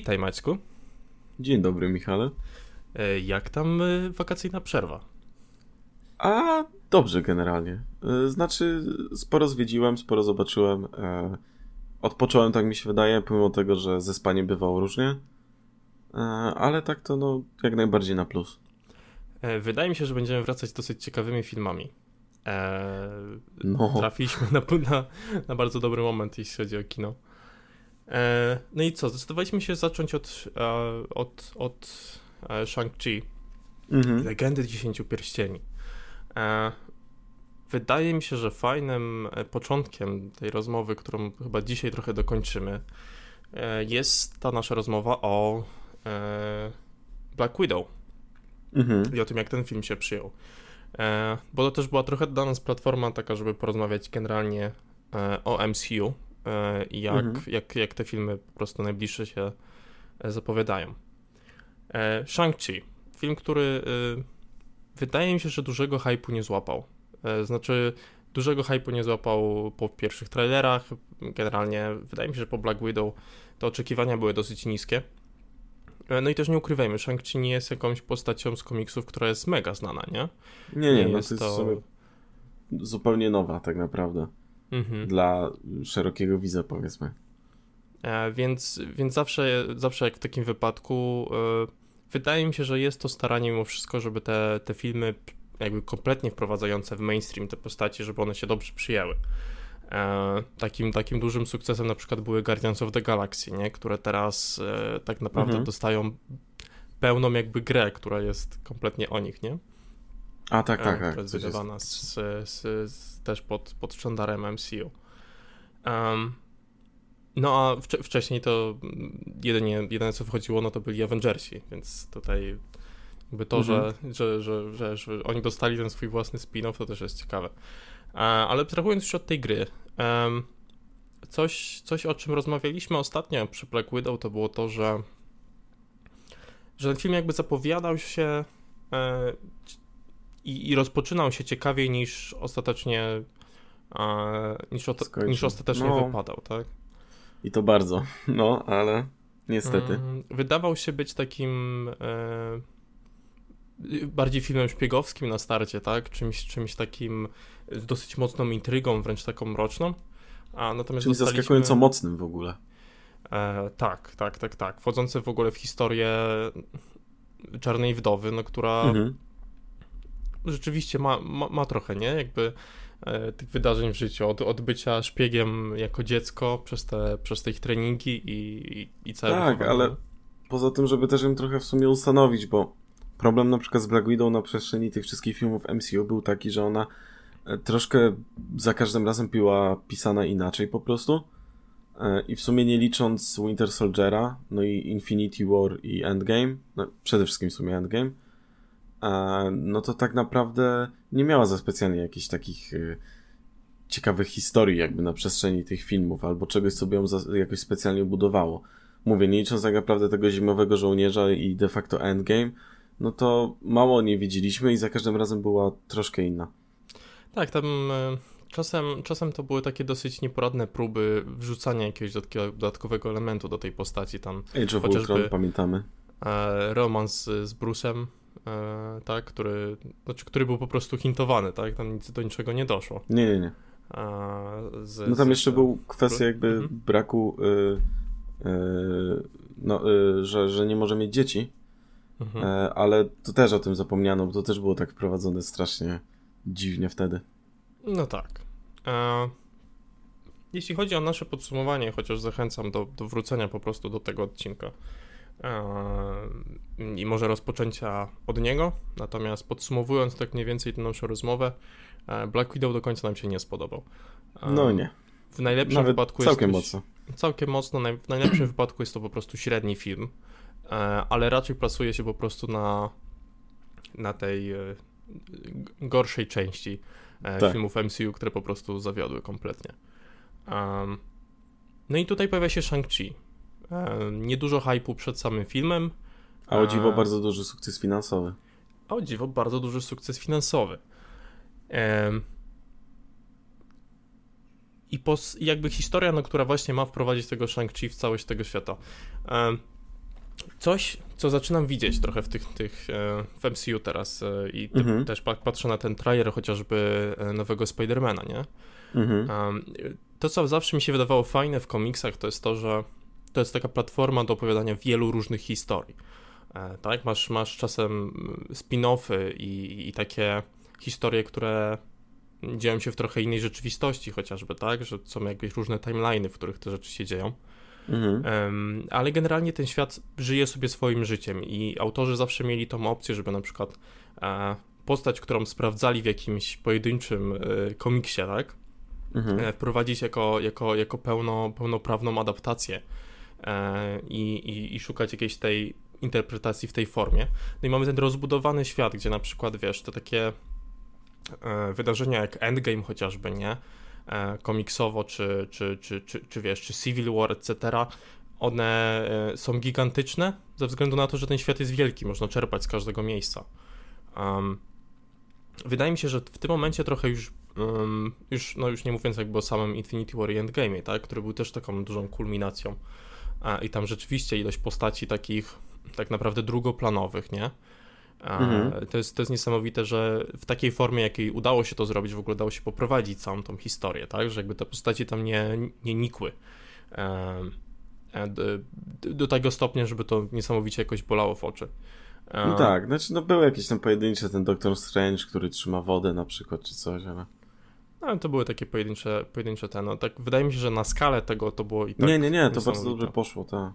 Witaj Maćku. Dzień dobry Michale. E, jak tam e, wakacyjna przerwa? A dobrze generalnie. E, znaczy sporo zwiedziłem, sporo zobaczyłem. Odpocząłem tak mi się wydaje, pomimo tego, że ze spaniem bywało różnie. Ale tak to no jak najbardziej na plus. Wydaje mi się, że będziemy wracać dosyć ciekawymi filmami. no. Trafiliśmy na, na, na bardzo dobry moment, jeśli chodzi o kino. E, no i co, zdecydowaliśmy się zacząć od, e, od, od e, Shang-Chi, mhm. Legendy Dziesięciu Pierścieni. Wydaje mi się, że fajnym początkiem tej rozmowy, którą chyba dzisiaj trochę dokończymy, jest ta nasza rozmowa o Black Widow mhm. i o tym, jak ten film się przyjął. Bo to też była trochę dla nas platforma taka, żeby porozmawiać generalnie o MCU, jak, mhm. jak, jak te filmy po prostu najbliższe się e, zapowiadają. E, Shang-Chi. Film, który wydaje mi się, że dużego hypu nie złapał. Znaczy, dużego hypu nie złapał po pierwszych trailerach. Generalnie wydaje mi się, że po Black Widow te oczekiwania były dosyć niskie. No i też nie ukrywajmy, Shang-Chi nie jest jakąś postacią z komiksów, która jest mega znana, nie? Nie, nie, nie no jest to jest to... zupełnie nowa tak naprawdę mhm. dla szerokiego widza, powiedzmy. E, więc, więc zawsze, zawsze jak w takim wypadku, e, wydaje mi się, że jest to staranie mimo wszystko, żeby te, te filmy jakby kompletnie wprowadzające w mainstream te postacie, żeby one się dobrze przyjęły. E, takim, takim dużym sukcesem na przykład były Guardians of the Galaxy, nie? które teraz e, tak naprawdę mhm. dostają pełną jakby grę, która jest kompletnie o nich, nie? A tak, tak, tak. Która jest wydawana z, z, z, też pod, pod sztandarem MCU. Um, no a wcze wcześniej to jedynie, jedyne co wchodziło, no to byli Avengersi, więc tutaj jakby to, mhm. że, że, że, że, że, oni dostali ten swój własny spin-off, to też jest ciekawe. ale abstrahując już od tej gry, coś, coś o czym rozmawialiśmy ostatnio przy Black Widow, to było to, że, że ten film jakby zapowiadał się e, i, i rozpoczynał się ciekawiej niż ostatecznie niż, o, niż ostatecznie no. wypadał, tak? I to bardzo, no, ale niestety. Mm, wydawał się być takim e, bardziej filmem szpiegowskim na starcie, tak? Czymś, czymś takim z dosyć mocną intrygą, wręcz taką mroczną. A natomiast Czyli dostaliśmy... zaskakująco mocnym w ogóle. E, tak, tak, tak, tak. Wchodzący w ogóle w historię Czarnej Wdowy, no, która mhm rzeczywiście ma, ma, ma trochę, nie? Jakby e, tych wydarzeń w życiu, od, od bycia szpiegiem jako dziecko przez te, przez te ich treningi i, i, i całe Tak, ale poza tym, żeby też ją trochę w sumie ustanowić, bo problem na przykład z Black Widow na przestrzeni tych wszystkich filmów MCU był taki, że ona e, troszkę za każdym razem była pisana inaczej po prostu. E, I w sumie nie licząc Winter Soldiera, no i Infinity War i Endgame, no przede wszystkim w sumie Endgame, no to tak naprawdę nie miała za specjalnie jakichś takich y, ciekawych historii jakby na przestrzeni tych filmów, albo czegoś, co by ją jakoś specjalnie budowało. Mówię, nie licząc tak naprawdę tego zimowego żołnierza i de facto Endgame, no to mało nie widzieliśmy i za każdym razem była troszkę inna. Tak, tam e, czasem, czasem to były takie dosyć nieporadne próby wrzucania jakiegoś dodatkowego elementu do tej postaci. Tam Age of Ultron, pamiętamy. E, romans z Bruce'em, e, tak, który, znaczy, który był po prostu hintowany, tak, tam nic do niczego nie doszło. Nie, nie, nie. Z, no tam z, jeszcze z, był kwestia jakby mhm. braku, y, y, no, y, że, że nie może mieć dzieci, mhm. E, ale to też o tym zapomniano, bo to też było tak wprowadzone strasznie dziwnie wtedy. No tak. E, jeśli chodzi o nasze podsumowanie, chociaż zachęcam do, do wrócenia po prostu do tego odcinka, i może rozpoczęcia od niego. Natomiast podsumowując tak mniej więcej tę naszą rozmowę, e, Black Widow do końca nam się nie spodobał. No nie. W najlepszym Nawet wypadku całkiem jest całkiem mocno. Całkiem mocno. W najlepszym wypadku jest to po prostu średni film, e, ale raczej plasuje się po prostu na, na tej e, gorszej części tak. filmów MCU, które po prostu zawiodły kompletnie. no i tutaj pojawia się Shang-Chi. Niedużo hypu przed samym filmem. A o dziwo bardzo duży sukces finansowy. A o dziwo bardzo duży sukces finansowy. i pos, jakby historia, no, która właśnie ma wprowadzić tego Shang-Chi w całość tego świata. Coś, co zaczynam widzieć trochę w tych, tych w MCU teraz i mhm. też patrzę na ten trailer chociażby nowego Spidermana, nie? Mhm. To, co zawsze mi się wydawało fajne w komiksach, to jest to, że to jest taka platforma do opowiadania wielu różnych historii. E, tak, masz, masz czasem spin-offy i, i takie historie, które dzieją się w trochę innej rzeczywistości, chociażby, tak, że są jakieś różne timeliny, w których te rzeczy się dzieją. Mhm. Um, ale generalnie ten świat żyje sobie swoim życiem i autorzy zawsze mieli tą opcję, żeby na przykład e, postać, którą sprawdzali w jakimś pojedynczym e, komiksie, tak, mhm. e, wprowadzić jako, jako, jako pełno, pełnoprawną adaptację i, i, i szukać jakiejś tej interpretacji w tej formie. No i mamy ten rozbudowany świat, gdzie na przykład, wiesz, te takie e, wydarzenia jak Endgame chociażby, nie? E, komiksowo, czy, czy, czy, czy, czy wiesz, czy Civil War, etc., one e, są gigantyczne ze względu na to, że ten świat jest wielki, można czerpać z każdego miejsca. Um, wydaje mi się, że w tym momencie trochę już, um, już, no już nie mówiąc jakby o samym Infinity War i Endgame, tak, który był też taką dużą kulminacją i tam rzeczywiście ilość postaci takich tak naprawdę drugoplanowych, nie? Mhm. To, jest, to jest niesamowite, że w takiej formie, jakiej udało się to zrobić, w ogóle udało się poprowadzić całą tą historię, tak? Że jakby te postaci tam nie, nie nikły. E, do, do tego stopnia, żeby to niesamowicie jakoś bolało w oczy. No tak, znaczy no były jakieś tam pojedyncze, ten Doctor Strange, który trzyma wodę na przykład, czy coś, ale... No, to były takie pojedyncze, pojedyncze te, no tak wydaje mi się, że na skalę tego to było i tak Nie, nie, nie, to bardzo dobrze poszło, tak.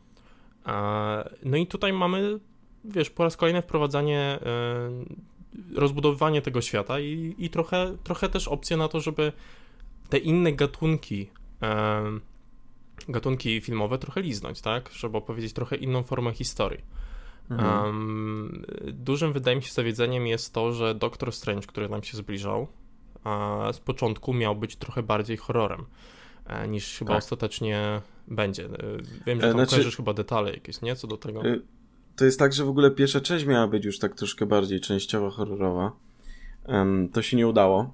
No i tutaj mamy, wiesz, po raz kolejny wprowadzanie, e, rozbudowywanie tego świata i, i trochę, trochę też opcję na to, żeby te inne gatunki, e, gatunki filmowe trochę liznąć, tak? Żeby opowiedzieć trochę inną formę historii. Mhm. Um, dużym, wydaje mi się, zawiedzeniem jest to, że Doctor Strange, który nam się zbliżał, z początku miał być trochę bardziej horrorem. E, niż chyba tak. ostatecznie będzie. E, wiem, że e, tam znaczy, chyba detale jakieś, nie? Co do tego. To jest tak, że w ogóle pierwsza część miała być już tak troszkę bardziej częściowo horrorowa. To się nie udało.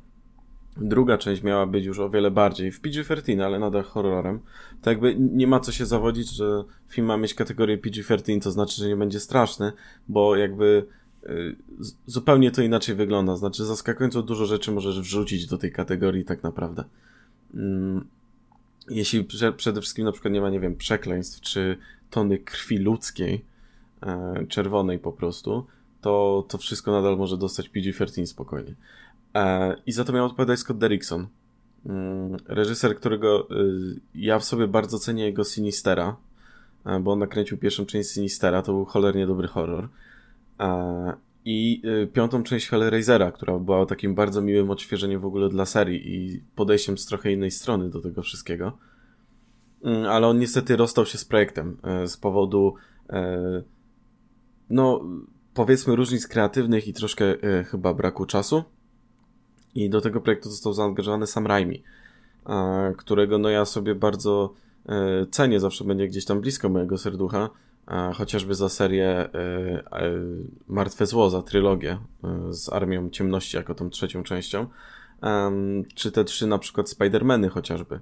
Druga część miała być już o wiele bardziej w PG-13, ale nadal horrorem. To jakby nie ma co się zawodzić, że film ma mieć kategorię PG-13, to znaczy, że nie będzie straszny, bo jakby zupełnie to inaczej wygląda. Znaczy, zaskakująco dużo rzeczy możesz wrzucić do tej kategorii tak naprawdę. Mm, jeśli przede wszystkim na przykład nie ma, nie wiem, przekleństw, czy tony krwi ludzkiej, e, czerwonej po prostu, to, to wszystko nadal może dostać PG-13 spokojnie. E, I za to miał odpowiadać Scott Derrickson. Mm, reżyser, którego y, ja w sobie bardzo cenię jego Sinistera, e, bo on nakręcił pierwszą część Sinistera, to był cholernie dobry horror. I y, piątą część Hellraisera, która była takim bardzo miłym odświeżeniem w ogóle dla serii i podejściem z trochę innej strony do tego wszystkiego. Mm, ale on niestety rozstał się z projektem e, z powodu e, no powiedzmy różnic kreatywnych i troszkę e, chyba braku czasu. I do tego projektu został zaangażowany Sam Raimi, którego no ja sobie bardzo cenię, zawsze będzie gdzieś tam blisko mojego serducha chociażby za serię e, e, Martwe Zło, za trylogię e, z Armią Ciemności jako tą trzecią częścią, czy te trzy na przykład Spider-Many chociażby.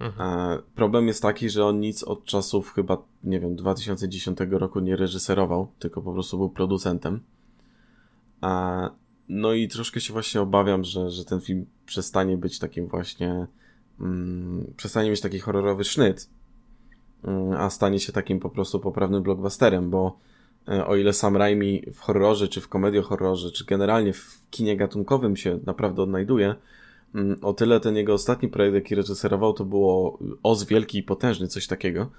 Mhm. Problem jest taki, że on nic od czasów chyba, nie wiem, 2010 roku nie reżyserował, tylko po prostu był producentem. No i troszkę się właśnie obawiam, że, że ten film przestanie być takim właśnie, mm, przestanie mieć taki horrorowy sznyt, a stanie się takim po prostu poprawnym blockbusterem, bo e, o ile sam Raimi w horrorze, czy w komedii horrorze, czy generalnie w kinie gatunkowym się naprawdę odnajduje, mm, o tyle ten jego ostatni projekt, jaki reżyserował, to było Oz Wielki i Potężny, coś takiego.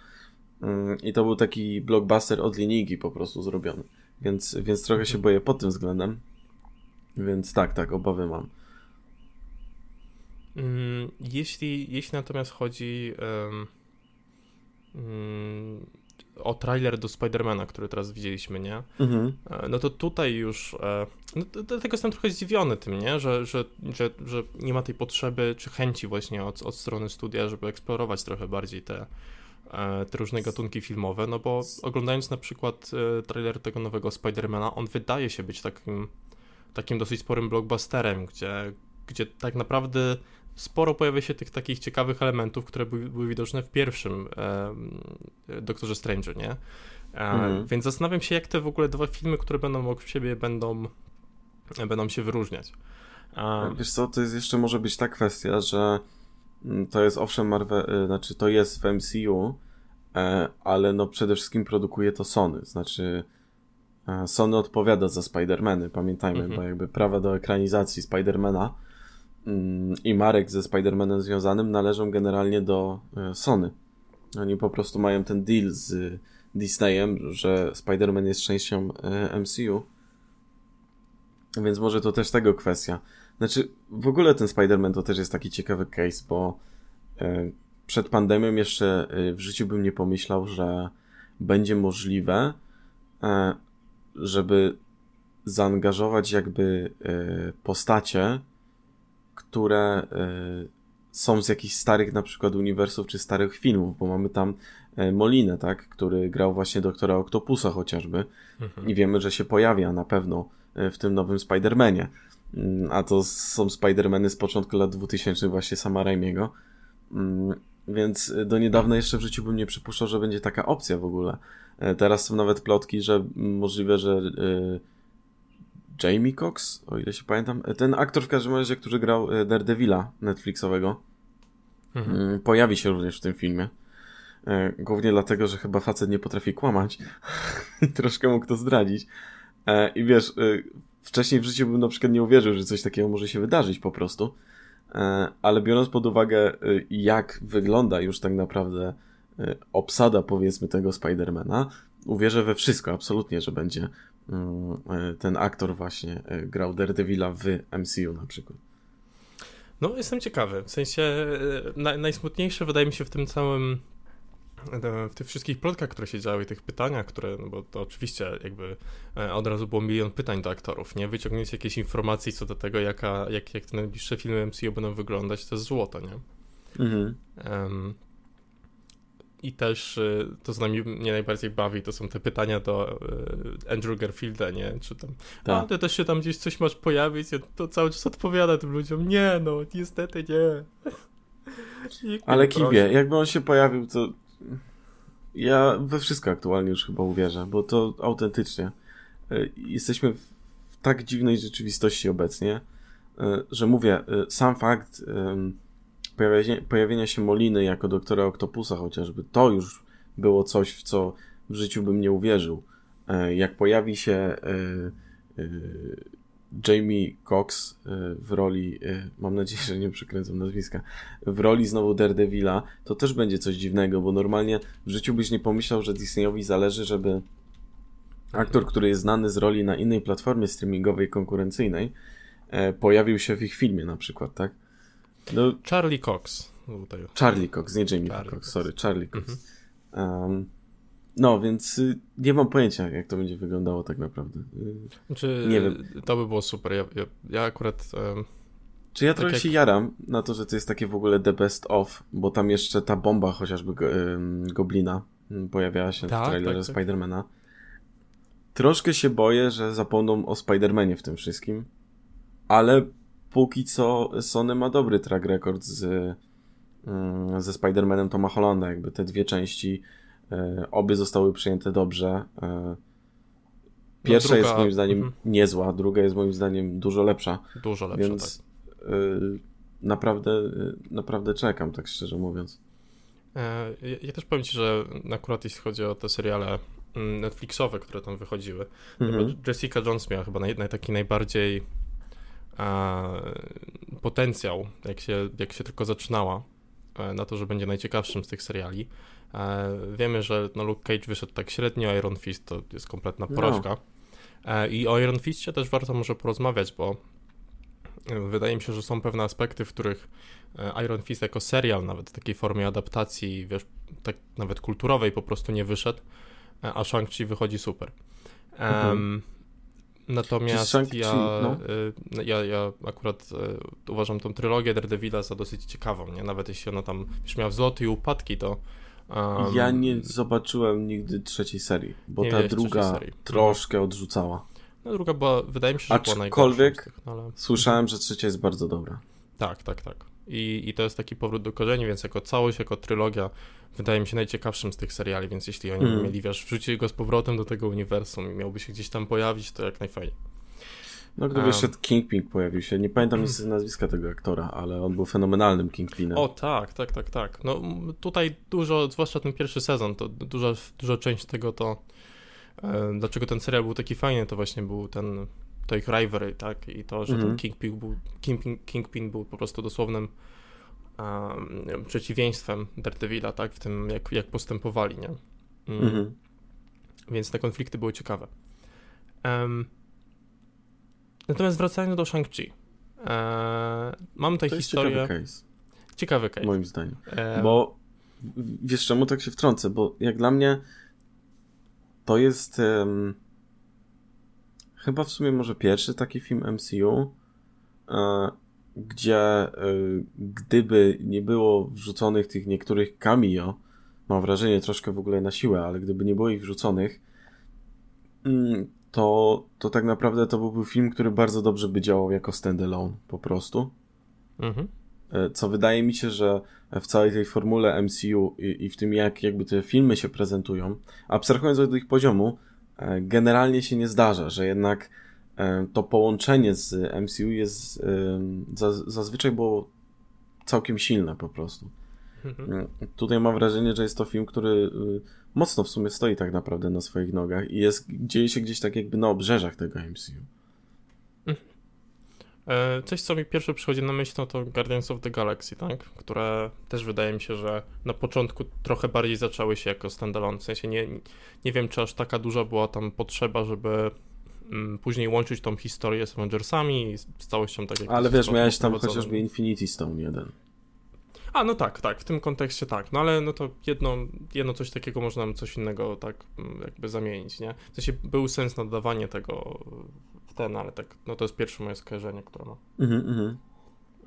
Mm, I to był taki blockbuster od linijki po prostu zrobiony. Więc, więc trochę się boję pod tym względem. Więc tak, tak, obawy mam. Jeśli, jeśli natomiast chodzi Mm, o trailer do Spidermana, który teraz widzieliśmy, nie? Mhm. E, no to tutaj już. E, no, dlatego jestem trochę zdziwiony tym, nie? Że, że, że, że nie ma tej potrzeby czy chęci właśnie od, od strony studia, żeby eksplorować trochę bardziej te, e, te różne gatunki filmowe, no bo oglądając na przykład trailer tego nowego Spidermana, on wydaje się być takim, takim dosyć sporym blockbusterem, gdzie, gdzie tak naprawdę sporo pojawia się tych takich ciekawych elementów, które były, były widoczne w pierwszym e, Doktorze Stranger, nie? Mhm. Więc zastanawiam się, jak te w ogóle dwa filmy, które będą obok siebie, będą, będą się wyróżniać. Wiesz co, to jest jeszcze może być ta kwestia, że mm, to jest owszem Marvel, znaczy to jest w MCU, E, ale no przede wszystkim produkuje to Sony, znaczy e, Sony odpowiada za Spider-Many, pamiętajmy, mhm. bo jakby prawa do ekranizacji Spider-Mana mm, i marek ze Spider-Manem związanym należą generalnie do e, Sony. Oni po prostu mają ten deal z Disneyem, że Spider-Man jest częścią MCU. Więc może to też tego kwestia. Znaczy, w ogóle ten Spider-Man to też jest taki ciekawy case, bo przed pandemią jeszcze w życiu bym nie pomyślał, że będzie możliwe, e, żeby zaangażować jakby postacie, które y, są z jakichś starych na przykład uniwersów czy starych filmów, bo mamy tam e, Molinę, tak, który grał właśnie doktora Octopusa chociażby mhm. i wiemy, że się pojawia na pewno e, w tym nowym Spider-Manie. Mm, a to są Spider-Many z początku lat 2000 właśnie sama Raimiego. Mm, więc y, do niedawna jeszcze w życiu bym nie przypuszczał, że będzie taka opcja w ogóle. E, teraz są nawet plotki, że możliwe, że y, Jamie Cox, o ile się pamiętam, e, ten aktor w każdym razie, który grał e, Daredevila Netflixowego, mhm. Mm, pojawi się również w tym filmie. Głównie dlatego, że chyba facet nie potrafi kłamać i troszkę mógł to zdradzić. I wiesz, wcześniej w życiu bym na przykład nie uwierzył, że coś takiego może się wydarzyć po prostu. E, ale biorąc pod uwagę, e, jak wygląda już tak naprawdę e, obsada, powiedzmy, tego Spidermana, uwierzę we wszystko, absolutnie, że będzie ten aktor właśnie grał Daredevila w MCU na przykład. No, jestem ciekawy. W sensie najsmutniejsze wydaje mi się w tym całym w tych wszystkich plotkach, które się działy, tych pytaniach, które, no bo to oczywiście jakby e, od razu było milion pytań do aktorów, nie? Wyciągnięcie jakieś informacji co do tego, jaka, jak, jak te najbliższe filmy MCU będą wyglądać, to jest złoto, nie? Mhm. Um, I też e, to, co mnie najbardziej bawi, to są te pytania do e, Andrew Garfielda, nie? Czy tam, tak. a ty też się tam gdzieś coś masz pojawić? Ja to cały czas odpowiada tym ludziom, nie no, niestety nie. Ale kiwie, jakby on się pojawił, to ja we wszystko aktualnie już chyba uwierzę, bo to autentycznie. E, jesteśmy w tak dziwnej rzeczywistości obecnie, że mówię, sam fakt pojawienia, pojawienia się Moliny jako doktora Octopusa chociażby, to już było coś, w co w życiu bym nie uwierzył. Jak pojawi się Jamie Cox w roli, mam nadzieję, że nie przekręcam nazwiska, w roli znowu Daredevila, to też będzie coś dziwnego, bo normalnie w życiu byś nie pomyślał, że Disneyowi zależy, żeby aktor, który jest znany z roli na innej platformie streamingowej konkurencyjnej, e, pojawił się w ich filmie na przykład, tak? No, Charlie Cox. Charlie Cox, nie Jamie Charlie Cox, sorry, Charlie Cox. Mhm. Um, no, więc y, nie mam pojęcia, jak to będzie wyglądało tak naprawdę. Y, znaczy, nie wiem. To by było super. Ja, ja, ja akurat. Um, Czy ja tak trochę jak... się jaram na to, że to jest takie w ogóle the best of, bo tam jeszcze ta bomba chociażby go, um, Goblina mm, pojawiała się tak, w trailerze tak, tak. Spidermana. Troszkę się boję, że zapomną o Spidermanie w tym wszystkim, ale póki co Sony ma dobry track record z, um, ze Spidermanem Toma Hollanda, jakby te dwie części E, obie zostały przyjęte dobrze. E, pierwsza no druga... jest moim zdaniem mhm. niezła, druga jest moim zdaniem dużo lepsza. Dużo lepsza, więc tak. E, naprawdę, naprawdę czekam, tak szczerze mówiąc. Ja, ja też powiem Ci, że akurat jeśli chodzi o te seriale mm, Netflixowe, które tam wychodziły, mhm. Jessica Jones miała chyba naj, taki najbardziej potencjał, jak się, jak się tylko zaczynała, na to, że będzie najciekawszym z tych seriali. E, wiemy, że no, Luke Cage wyszedł tak średnio, Iron Fist to jest kompletna no. porażka. No. I o Iron Fistie też warto może porozmawiać, bo e, wydaje mi się, że są pewne aspekty, w których Iron Fist jako serial, nawet w takiej formie adaptacji, wiesz, tak nawet kulturowej po prostu nie wyszedł, a Shang-Chi wychodzi super. Mhm. Um, natomiast ja, no? ja, ja akurat uważam tą trylogię Daredevila za dosyć ciekawą, nie? Nawet jeśli ona tam już miała wzloty i upadki, to Um, ja nie zobaczyłem nigdy trzeciej serii, bo ta druga troszkę odrzucała. No druga była, wydaje mi się, że Aczkolwiek była najgorsza. Tych, no słyszałem, że trzecia jest bardzo dobra. Tak, tak, tak. I, I to jest taki powrót do korzeni, więc jako całość, jako trylogia wydaje mi się najciekawszym z tych seriali, więc jeśli oni mm. mieli, wiesz, wrzucić go z powrotem do tego uniwersum i miałby się gdzieś tam pojawić, to jak najfajniej. No gdyby um, jeszcze Kingpin pojawił się, nie pamiętam niestety nazwiska tego aktora, ale on był fenomenalnym Kingpinem. O tak, tak, tak, tak. No tutaj dużo, zwłaszcza ten pierwszy sezon, to duża, duża część tego to, e, dlaczego ten serial był taki fajny, to właśnie był ten, to ich rivalry, tak, i to, że mm -hmm. ten mhm. Kingpin był, Kingpin, Kingpin był po prostu dosłownym um, przeciwieństwem Daredevila, tak, w tym jak, jak postępowali, nie? Mm. Mm -hmm. Więc te konflikty były ciekawe. Um, Natomiast wracając do Shang-Chi. E, mam tutaj to historię. Ciekawy case. Ciekawy case. Moim zdaniem. E... Bo wiesz czemu tak się wtrącę? Bo jak dla mnie to jest um, chyba w sumie może pierwszy taki film MCU, e, gdzie e, gdyby nie było wrzuconych tych niektórych cameo, mam wrażenie troszkę w ogóle na siłę, ale gdyby nie było ich wrzuconych, mm, to, to tak naprawdę to byłby film, który bardzo dobrze by działał jako standalone po prostu. Mhm. E, co wydaje mi się, że w całej tej formule MCU i, i, w tym, jak jakby te filmy się prezentują, abstrahując od ich poziomu, generalnie się nie zdarza, że jednak e, to połączenie z MCU jest zazwyczaj było całkiem silne po prostu. Mhm. Tutaj mam wrażenie, że jest to film, który mocno w sumie stoi tak naprawdę na swoich nogach i jest, dzieje się gdzieś tak jakby na obrzeżach tego MCU. E, coś, co mi pierwsze przychodzi na myśl, no to Guardians of the Galaxy, tak? Które też wydaje mi się, że na początku trochę bardziej zaczęły się jako standalone. W sensie nie, nie wiem, czy aż taka duża była tam potrzeba, żeby mm, później łączyć tą historię z Avengersami i z całością tak jak Ale wiesz, miałeś tam chociażby Infinity Stone jeden. A, no tak, tak, w tym kontekście tak, no ale no to jedno, jedno coś takiego można coś innego tak mm, jakby zamienić, nie? W sensie był sens nadawanie tego ten, ale tak, no to jest pierwsze moje skojarzenie, które ma. Mhm, mhm.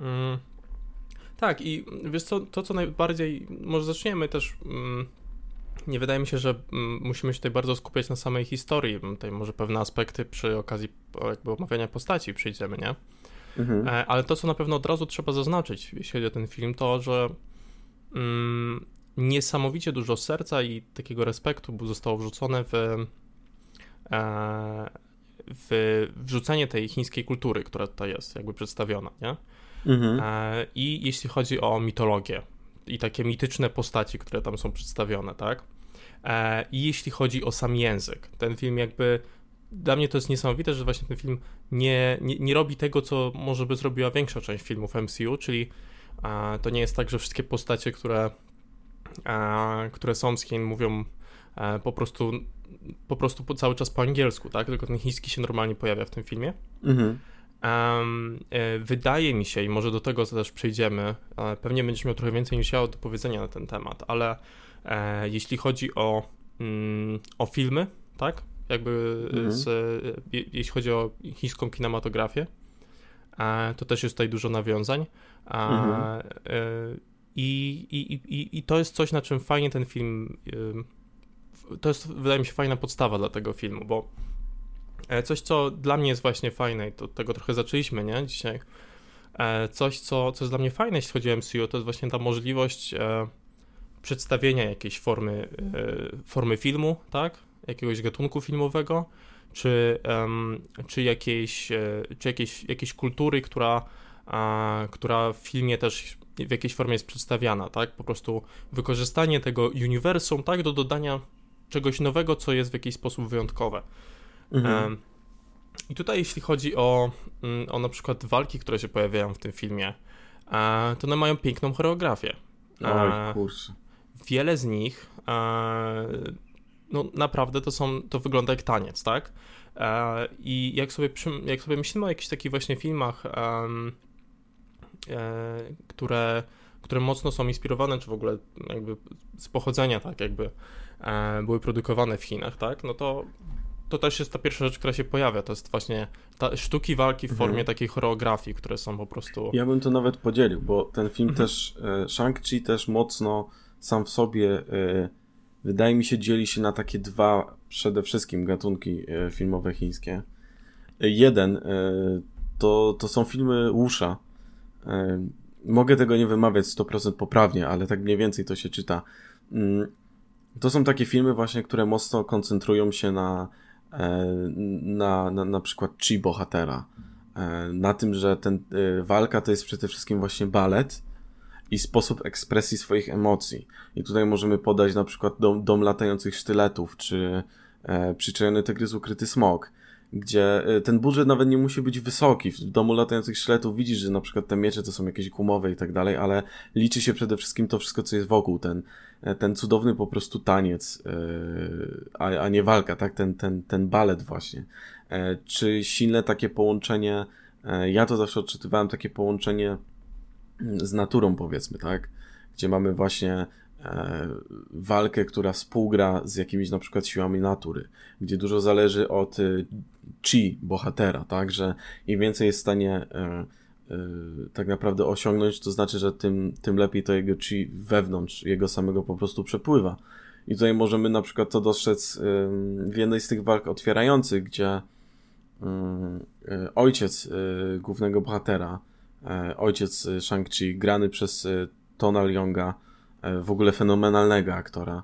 Mm, tak i wiesz co, to co najbardziej, może zaczniemy też, mm, nie wydaje mi się, że mm, musimy się tutaj bardzo skupiać na samej historii, tutaj może pewne aspekty przy okazji jakby omawiania postaci przyjdziemy, nie? Mhm. E, ale to, co na pewno od razu trzeba zaznaczyć, jeśli chodzi o ten film, to, że mm, niesamowicie dużo serca i takiego respektu zostało wrzucone w, e, w wrzucenie tej chińskiej kultury, która tutaj jest jakby przedstawiona, nie? Mhm. E, I jeśli chodzi o mitologię i takie mityczne postaci, które tam są przedstawione, tak? I jeśli chodzi o sam język, ten film jakby dla mnie to jest niesamowite, że właśnie ten film nie, nie, nie robi tego, co może by zrobiła większa część filmów MCU, czyli a, to nie jest tak, że wszystkie postacie, które, a, które są z Chin mówią a, po prostu po prostu po, cały czas po angielsku, tak? Tylko ten chiński się normalnie pojawia w tym filmie. Mhm. Um, e, wydaje mi się, i może do tego też przejdziemy, e, pewnie będziesz miał trochę więcej niż ja do powiedzenia na ten temat, ale e, jeśli chodzi o, mm, o filmy, tak? jakby mhm. z, jeśli chodzi o chińską kinematografię. To też jest tutaj dużo nawiązań. Mhm. I, i, i, I to jest coś, na czym fajnie ten film. To jest, wydaje mi się, fajna podstawa dla tego filmu, bo e, coś, co dla mnie jest właśnie fajne, i to tego trochę zaczęliśmy, nie? Dzisiaj. E, coś, co, co jest dla mnie fajne, jeśli chodzi o MCU, to jest właśnie ta możliwość e, przedstawienia jakiejś formy, formy filmu, tak? jakiegoś gatunku filmowego, czy, czy, jakiejś, czy jakiejś, jakiejś kultury, która, która w filmie też w jakiejś formie jest przedstawiana, tak? Po prostu wykorzystanie tego uniwersum, tak, do dodania czegoś nowego, co jest w jakiś sposób wyjątkowe. Mhm. I tutaj, jeśli chodzi o, mm, o na przykład walki, które się pojawiają w tym filmie, to one mają piękną choreografię. Oj, kurczę. Wiele z nich no naprawdę to są, to wygląda jak taniec, tak? E, I jak sobie, jak sobie myślimy o jakichś takich właśnie filmach, e, które, które mocno są inspirowane, czy w ogóle jakby z pochodzenia, tak, jakby e, były produkowane w Chinach, tak, no to to też jest ta pierwsza rzecz, która się pojawia. To jest właśnie ta sztuki walki w mhm. formie takiej choreografii, które są po prostu. Ja bym to nawet podzielił, bo ten film mhm. też, e, Shang-Chi też mocno sam w sobie e, wydaje mi się, dzieli się na takie dwa przede wszystkim gatunki e, filmowe chińskie. E, jeden e, to, to są filmy Wusha, mogę tego nie wymawiać 100% poprawnie, ale tak mniej więcej to się czyta. To są takie filmy właśnie, które mocno koncentrują się na e, na, na, na przykład chi bohatera. E, na tym, że ten e, walka to jest przede wszystkim właśnie balet i sposób ekspresji swoich emocji. I tutaj możemy podać na przykład dom, dom latających sztyletów, czy e, przyczajony tygrys ukryty smok, gdzie e, ten budżet nawet nie musi być wysoki. W domu latających sztyletów widzisz, że na przykład te miecze to są jakieś gumowe i tak dalej, ale liczy się przede wszystkim to wszystko, co jest wokół, ten, e, ten cudowny po prostu taniec, e, a, a nie walka, tak? Ten, ten, ten balet właśnie. E, czy silne takie połączenie, ja to zawsze odczytywałem takie połączenie z naturą, powiedzmy, tak? Gdzie mamy właśnie walkę, która współgra z jakimiś na przykład siłami natury, gdzie dużo zależy od e, chi bohatera, tak? Że im więcej jest w stanie e, e, tak naprawdę osiągnąć, to znaczy, że tym, tym lepiej to jego chi wewnątrz jego samego po prostu przepływa. I tutaj możemy na przykład to dostrzec w jednej z tych walk otwierających, gdzie ojciec głównego bohatera, ojciec Shang-Chi, grany przez Tona Leonga, w ogóle fenomenalnego aktora,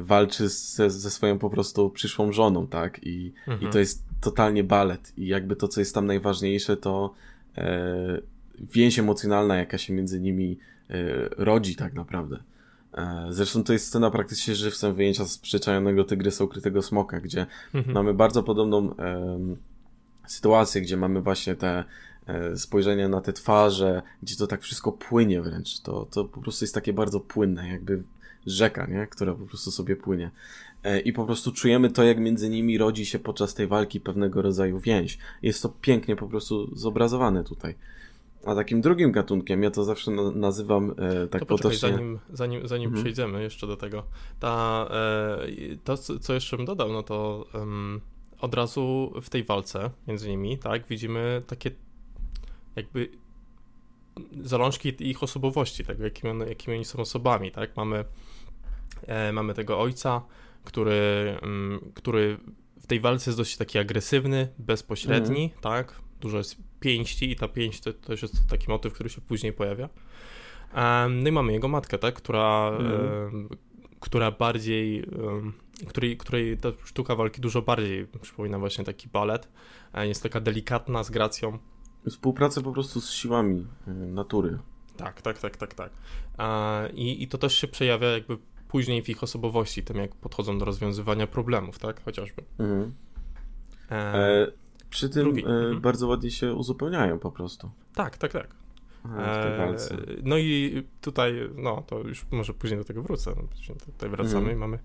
walczy ze, ze swoją po prostu przyszłą żoną, tak? I, mhm. i to jest totalnie balet. I jakby to, co jest tam najważniejsze, to e, więź emocjonalna, jaka się między nimi e, rodzi tak naprawdę. E, zresztą to jest scena praktycznie żywcem wyjęcia z przyczajonego tygrysa ukrytego smoka, gdzie mhm. mamy bardzo podobną e, sytuację, gdzie mamy właśnie te e, spojrzenia na te twarze, gdzie to tak wszystko płynie wręcz. To, to po prostu jest takie bardzo płynne, jakby rzeka, nie? która po prostu sobie płynie. E, I po prostu czujemy to, jak między nimi rodzi się podczas tej walki pewnego rodzaju więź. Jest to pięknie po prostu zobrazowane tutaj. A takim drugim gatunkiem, ja to zawsze nazywam e, tak to potocznie... zanim, zanim, zanim mhm. przejdziemy jeszcze do tego, ta, e, to co jeszcze bym dodał, no to um, od razu w tej walce między nimi, tak, widzimy takie jakby zalążki ich osobowości, tego jakimi, one, jakimi oni są osobami, tak, mamy, e, mamy tego ojca, który, um, który w tej walce jest dość taki agresywny, bezpośredni, mhm. tak, dużo jest pięści i ta pięść to, to też jest taki motyw, który się później pojawia. No i mamy jego matkę, tak, która, mm. która bardziej, której, której ta sztuka walki dużo bardziej przypomina właśnie taki balet. Jest taka delikatna, z gracją. Współpraca po prostu z siłami y, natury. Tak, tak, tak, tak, tak. I, I to też się przejawia jakby później w ich osobowości, tym jak podchodzą do rozwiązywania problemów, tak, chociażby. Mhm. E, przy tym Drugi. E, mhm. bardzo ładnie się uzupełniają po prostu. Tak, tak, tak. E, no i tutaj, no to już może później do tego wrócę. Tutaj wracamy mhm. i mamy,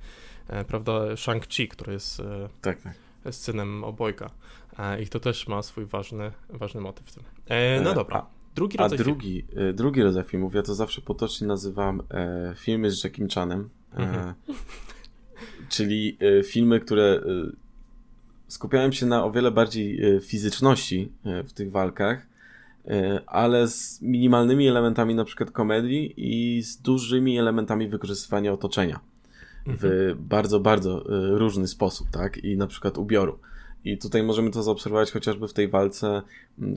e, prawda, Shang-Chi, który jest e, tak, tak. Synem obojga. E, I to też ma swój ważny, ważny motyw w tym. E, no dobra. Drugi rodzaj A drugi, film. drugi rodzaj filmów, ja to zawsze potocznie nazywam filmy z Jackiem Chanem. Mhm. czyli filmy, które skupiałem się na o wiele bardziej e, fizyczności e, w tych walkach, e, ale z minimalnymi elementami na przykład komedii i z dużymi elementami wykorzystywania otoczenia w mhm. bardzo, bardzo różny sposób, tak? I na przykład ubioru. I tutaj możemy to zaobserwować chociażby w tej walce,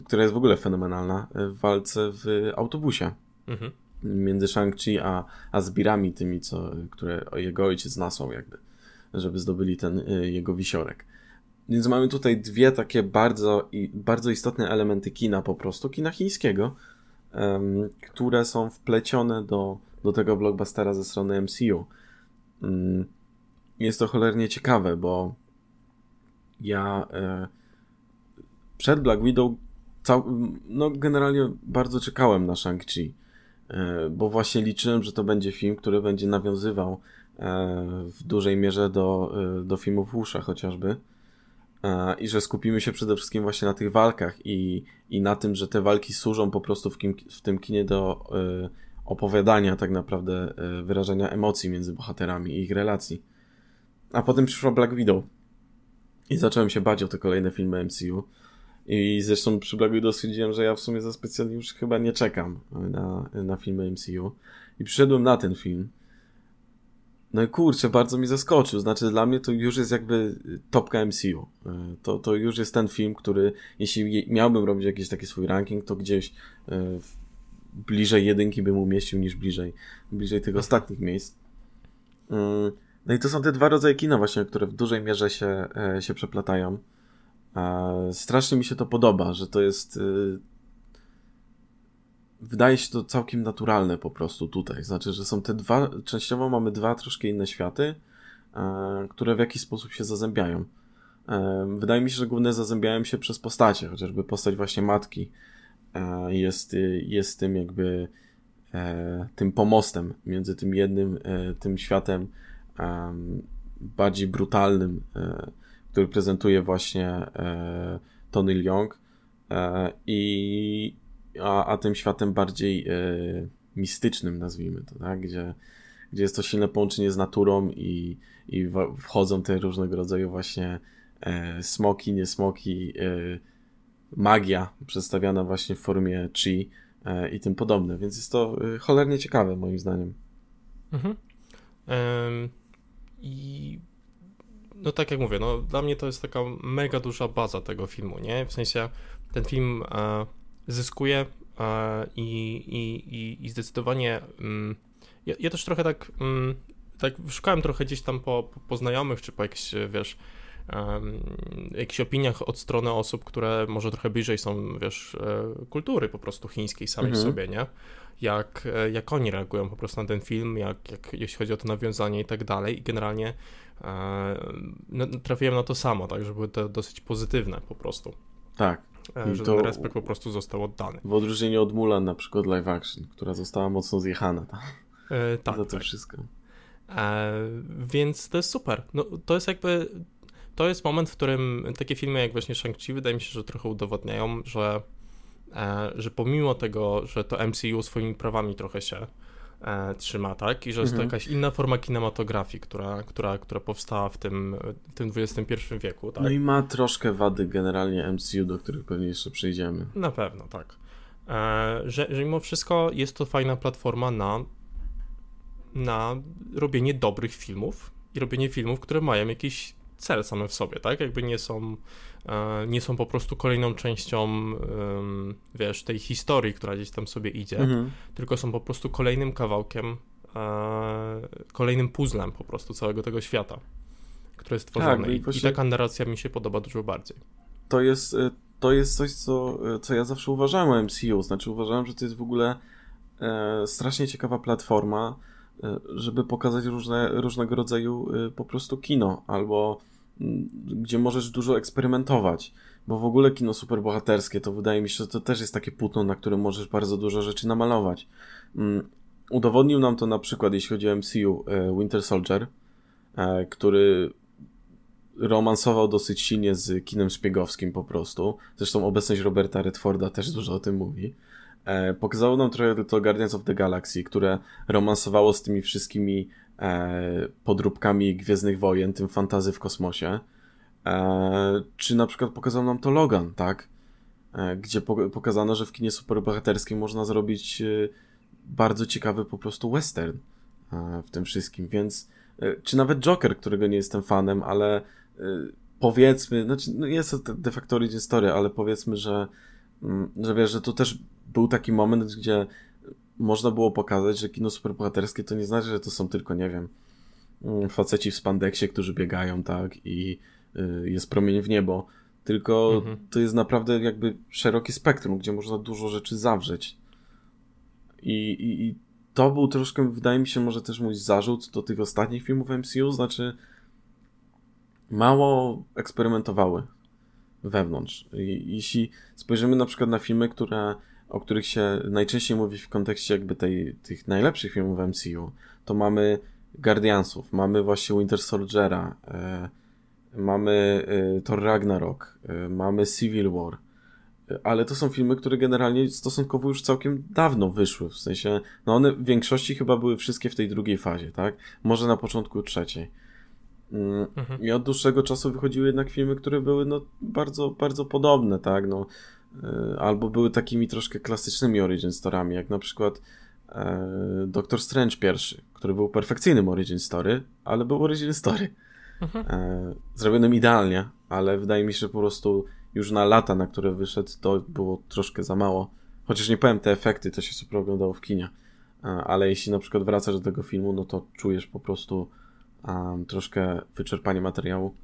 która jest w ogóle fenomenalna, w walce w autobusie. Mhm. Między Shang-Chi a, a zbirami tymi, co, które jego ojciec nasłał jakby, żeby zdobyli ten jego wisiorek. Więc mamy tutaj dwie takie bardzo, bardzo istotne elementy kina po prostu, kina chińskiego, które są wplecione do, do tego blockbustera ze strony MCU. Um, jest to cholernie ciekawe, bo ja e, przed Black Widow cał, no generalnie bardzo czekałem na Shang-Chi, e, bo właśnie liczyłem, że to będzie film, który będzie nawiązywał e, w dużej mierze do, do filmów Łusza chociażby. I że skupimy się przede wszystkim właśnie na tych walkach i, i na tym, że te walki służą po prostu w, kim, w tym kinie do opowiadania tak naprawdę, y, wyrażenia emocji między bohaterami i ich relacji. A potem przyszła Black Widow i zacząłem się bać o te kolejne filmy MCU. I zresztą przy Black Widow stwierdziłem, że ja w sumie za specjalnie już chyba nie czekam na, na filmy MCU. I przyszedłem na ten film. No i kurczę, bardzo mi zaskoczył. Znaczy, dla mnie to już jest jakby topka MCU. E, to, to już jest ten film, który, jeśli miałbym robić jakiś taki swój ranking, to gdzieś e, w, bliżej jedynki bym umieścił niż bliżej, bliżej tych ostatnich miejsc. Mm, no i to są te dwa rodzaje kina właśnie, które w dużej mierze się, e, się przeplatają. Strasznie mi się to podoba, że to jest y, wydaje się to całkiem naturalne po prostu tutaj. Znaczy, że są te dwa, częściowo mamy dwa troszkę inne światy, e, które w jakiś sposób się zazębiają. E, wydaje mi się, że główne zazębiają się przez postacie, chociażby postać właśnie matki e, jest, jest tym jakby tym pomostem między tym jednym, tym światem bardziej brutalnym, który prezentuje właśnie Tony Leung i, a, a tym światem bardziej mistycznym, nazwijmy to, tak? Gdzie, gdzie jest to silne połączenie z naturą i, i wchodzą te różnego rodzaju właśnie e, smoki, niesmoki, e, magia przedstawiana właśnie w formie chi e, i tym podobne, więc jest to e, cholernie ciekawe moim zdaniem. Mhm. I no tak jak mówię, no dla mnie to jest taka mega duża baza tego filmu, nie? W sensie ten film e, zyskuje i, i, i zdecydowanie mm, ja, ja, też trochę tak, mm, tak szukałem trochę gdzieś tam po, po znajomych, czy po jakichś, wiesz, jakichś opiniach od strony osób, które może trochę bliżej są, wiesz, e, kultury po prostu chińskiej samej mhm. sobie, nie? Jak, e, jak oni reagują po prostu na ten film, jak, jak jeśli chodzi o to nawiązanie i tak dalej i generalnie e, no, trafiłem na to samo, tak, że były to dosyć pozytywne po prostu. Tak. I że to ten respekt po prostu został oddany. W odróżnieniu od Mulan na przykład live action, która została mocno zjechana tam. E, tak. Za to tak. wszystko. E, więc to jest super. No, to jest jakby. To jest moment, w którym takie filmy jak właśnie Shang-Chi wydaje mi się, że trochę udowodniają, że, e, że pomimo tego, że to MCU swoimi prawami trochę się e, trzyma, tak? I że jest to mhm. jakaś inna forma kinematografii, która, która, która powstała w tym, w tym XXI wieku, tak? No i ma troszkę wady generalnie MCU, do których pewnie jeszcze przejdziemy. Na pewno, tak. E, że, że mimo wszystko jest to fajna platforma na na robienie dobrych filmów i robienie filmów, które mają jakiś cel same w sobie, tak? Jakby nie są, e, nie są po prostu kolejną częścią, wiesz, tej historii, która gdzieś tam sobie idzie, mhm. tylko są po prostu kolejnym kawałkiem, e, kolejnym puzzlem po prostu całego tego świata, który jest tworzony. Tak, i, właśnie... I taka narracja mi się podoba dużo bardziej. To jest, e, to jest coś, co, co ja zawsze uważałem o MCU, znaczy uważałem, że to jest w ogóle strasznie ciekawa platforma, żeby pokazać różne, różnego rodzaju po prostu kino, albo gdzie możesz dużo eksperymentować. Bo w ogóle kino superbohaterskie to wydaje mi się, że to też jest takie płótno, na którym możesz bardzo dużo rzeczy namalować. Mm, udowodnił nam to na przykład, jeśli chodzi o MCU, e, Winter Soldier, który romansował dosyć silnie z kinem szpiegowskim po prostu. Zresztą obecność Roberta Redforda też dużo o tym mówi. E, pokazało nam trochę to Guardians of the Galaxy, które romansowało z tymi wszystkimi e, podróbkami Gwiezdnych Wojen, tym fantazy w kosmosie. E, czy na przykład pokazał nam to Logan, tak? E, gdzie po, pokazano, że w kinie superbohaterskim można zrobić e, bardzo ciekawy po prostu western e, w tym wszystkim, więc czy nawet Joker, którego nie jestem fanem, ale powiedzmy, znaczy, no jest to de facto origin story, ale powiedzmy, że, mm, że wiesz, że to też był taki moment, gdzie można było pokazać, że kino superbohaterskie to nie znaczy, że to są tylko, nie wiem, mm, faceci w spandeksie, którzy biegają, tak, i y, jest promień w niebo, tylko mhm. to jest naprawdę jakby szerokie spektrum, gdzie można dużo rzeczy zawrzeć. I, i, I to był troszkę, wydaje mi się, może też mój zarzut do tych ostatnich filmów MCU, znaczy mało eksperymentowały wewnątrz. I, jeśli spojrzymy na przykład na filmy, które o których się najczęściej mówi w kontekście jakby tej, tych najlepszych filmów MCU, to mamy Guardiansów, mamy właśnie Winter Soldiera, e, mamy e, Thor Ragnarok, e, mamy Civil War, ale to są filmy, które generalnie stosunkowo już całkiem dawno wyszły, w sensie, no one w większości chyba były wszystkie w tej drugiej fazie, tak? Może na początku trzeciej. Mm, mhm. I od dłuższego czasu wychodziły jednak filmy, które były no bardzo, bardzo podobne, tak? No, albo były takimi troszkę klasycznymi origin story'ami, jak na przykład e, Doctor Strange pierwszy, który był perfekcyjnym origin story, ale był origin story. Mhm. E, zrobionym idealnie, ale wydaje mi się, że po prostu już na lata, na które wyszedł, to było troszkę za mało chociaż nie powiem, te efekty to się super oglądało w kinie, ale jeśli na przykład wracasz do tego filmu, no to czujesz po prostu um, troszkę wyczerpanie materiału.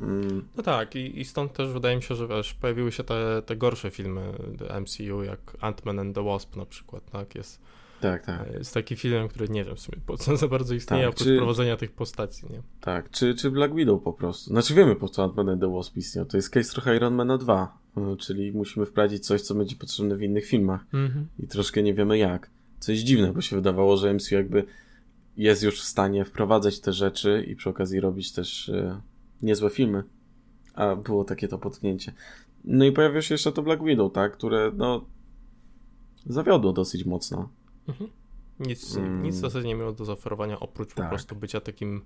Mm. No tak, i, i, stąd też wydaje mi się, że wiesz, pojawiły się te, te gorsze filmy MCU, jak Ant-Man and the Wasp na przykład, tak? Jest, tak, tak. Jest taki film, który nie wiem w sumie po co za bardzo istnieje, tak, oprócz czy... prowadzenia tych postaci, nie? Tak, czy, czy Black Widow po prostu. Znaczy wiemy po co Ant-Man and the Wasp istnieją. To jest case trochę Iron Mana 2, y, czyli musimy wprowadzić coś, co będzie potrzebne w innych filmach mm-hmm. i troszkę nie wiemy jak. Co jest dziwne, bo się wydawało, że MCU jakby jest już w stanie wprowadzać te rzeczy i przy okazji robić też y, niezłe filmy. A było takie to potknięcie. No i pojawia się jeszcze to Black Widow, tak? Które no zawiodło dosyć mocno. Mhm. Nic, mm. nic w zasadzie nie miało do zaoferowania oprócz tak. po prostu bycia takim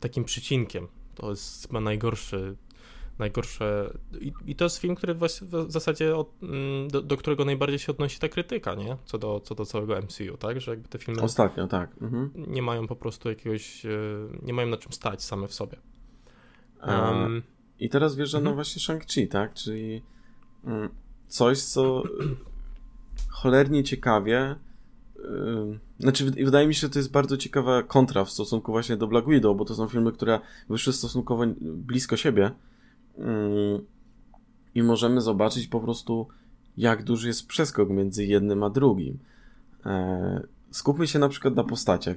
takim przycinkiem. To jest chyba najgorszy najgorsze. I, I, to jest film, który w zasadzie od, mm, do, do, którego najbardziej się odnosi ta krytyka, nie? Co do, co do całego MCU, tak? Że jakby te filmy. Ostatnio, tak. Mhm. Nie mają po prostu jakiegoś. E, nie mają na czym stać same w sobie. Um, I teraz wjeżdża mhm. no właśnie Shang-Chi, tak? Czyli mm, coś, co cholernie ciekawie. Znaczy, wydaje mi się, że to jest bardzo ciekawa kontra w stosunku właśnie do Black Widow, bo to są filmy, które wyszły stosunkowo blisko siebie. Yy, I możemy zobaczyć po prostu, jak duży jest przeskok między jednym a drugim. Yy, skupmy się na przykład na postaciach.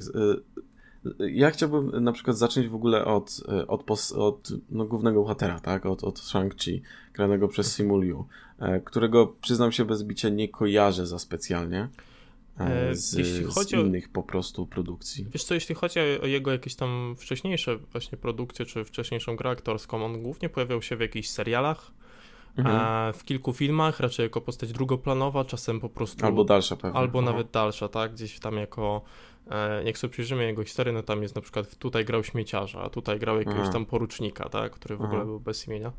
Ja chciałbym na przykład zacząć w ogóle od, od, od no, głównego bohatera, tak? Od, od Shang-Chi, granego przez Simuliu, e, którego przyznam się bez bicia nie kojarzę za specjalnie. E, e, z, jeśli chodzi z innych o, po prostu produkcji. Wiesz co, jeśli chodzi o jego jakieś tam wcześniejsze właśnie produkcje, czy wcześniejszą grę aktorską, on głównie pojawiał się w jakichś serialach, mhm. w kilku filmach, raczej jako postać drugoplanowa, czasem po prostu... Albo dalsza pewnie. Albo Aha. nawet dalsza, tak? Gdzieś tam jako E, jak sobie przyjrzymy jego historię, no tam jest na przykład tutaj grał śmieciarza, a tutaj grał jakiegoś Aha. tam porucznika, tak, który w Aha. ogóle był bez imienia.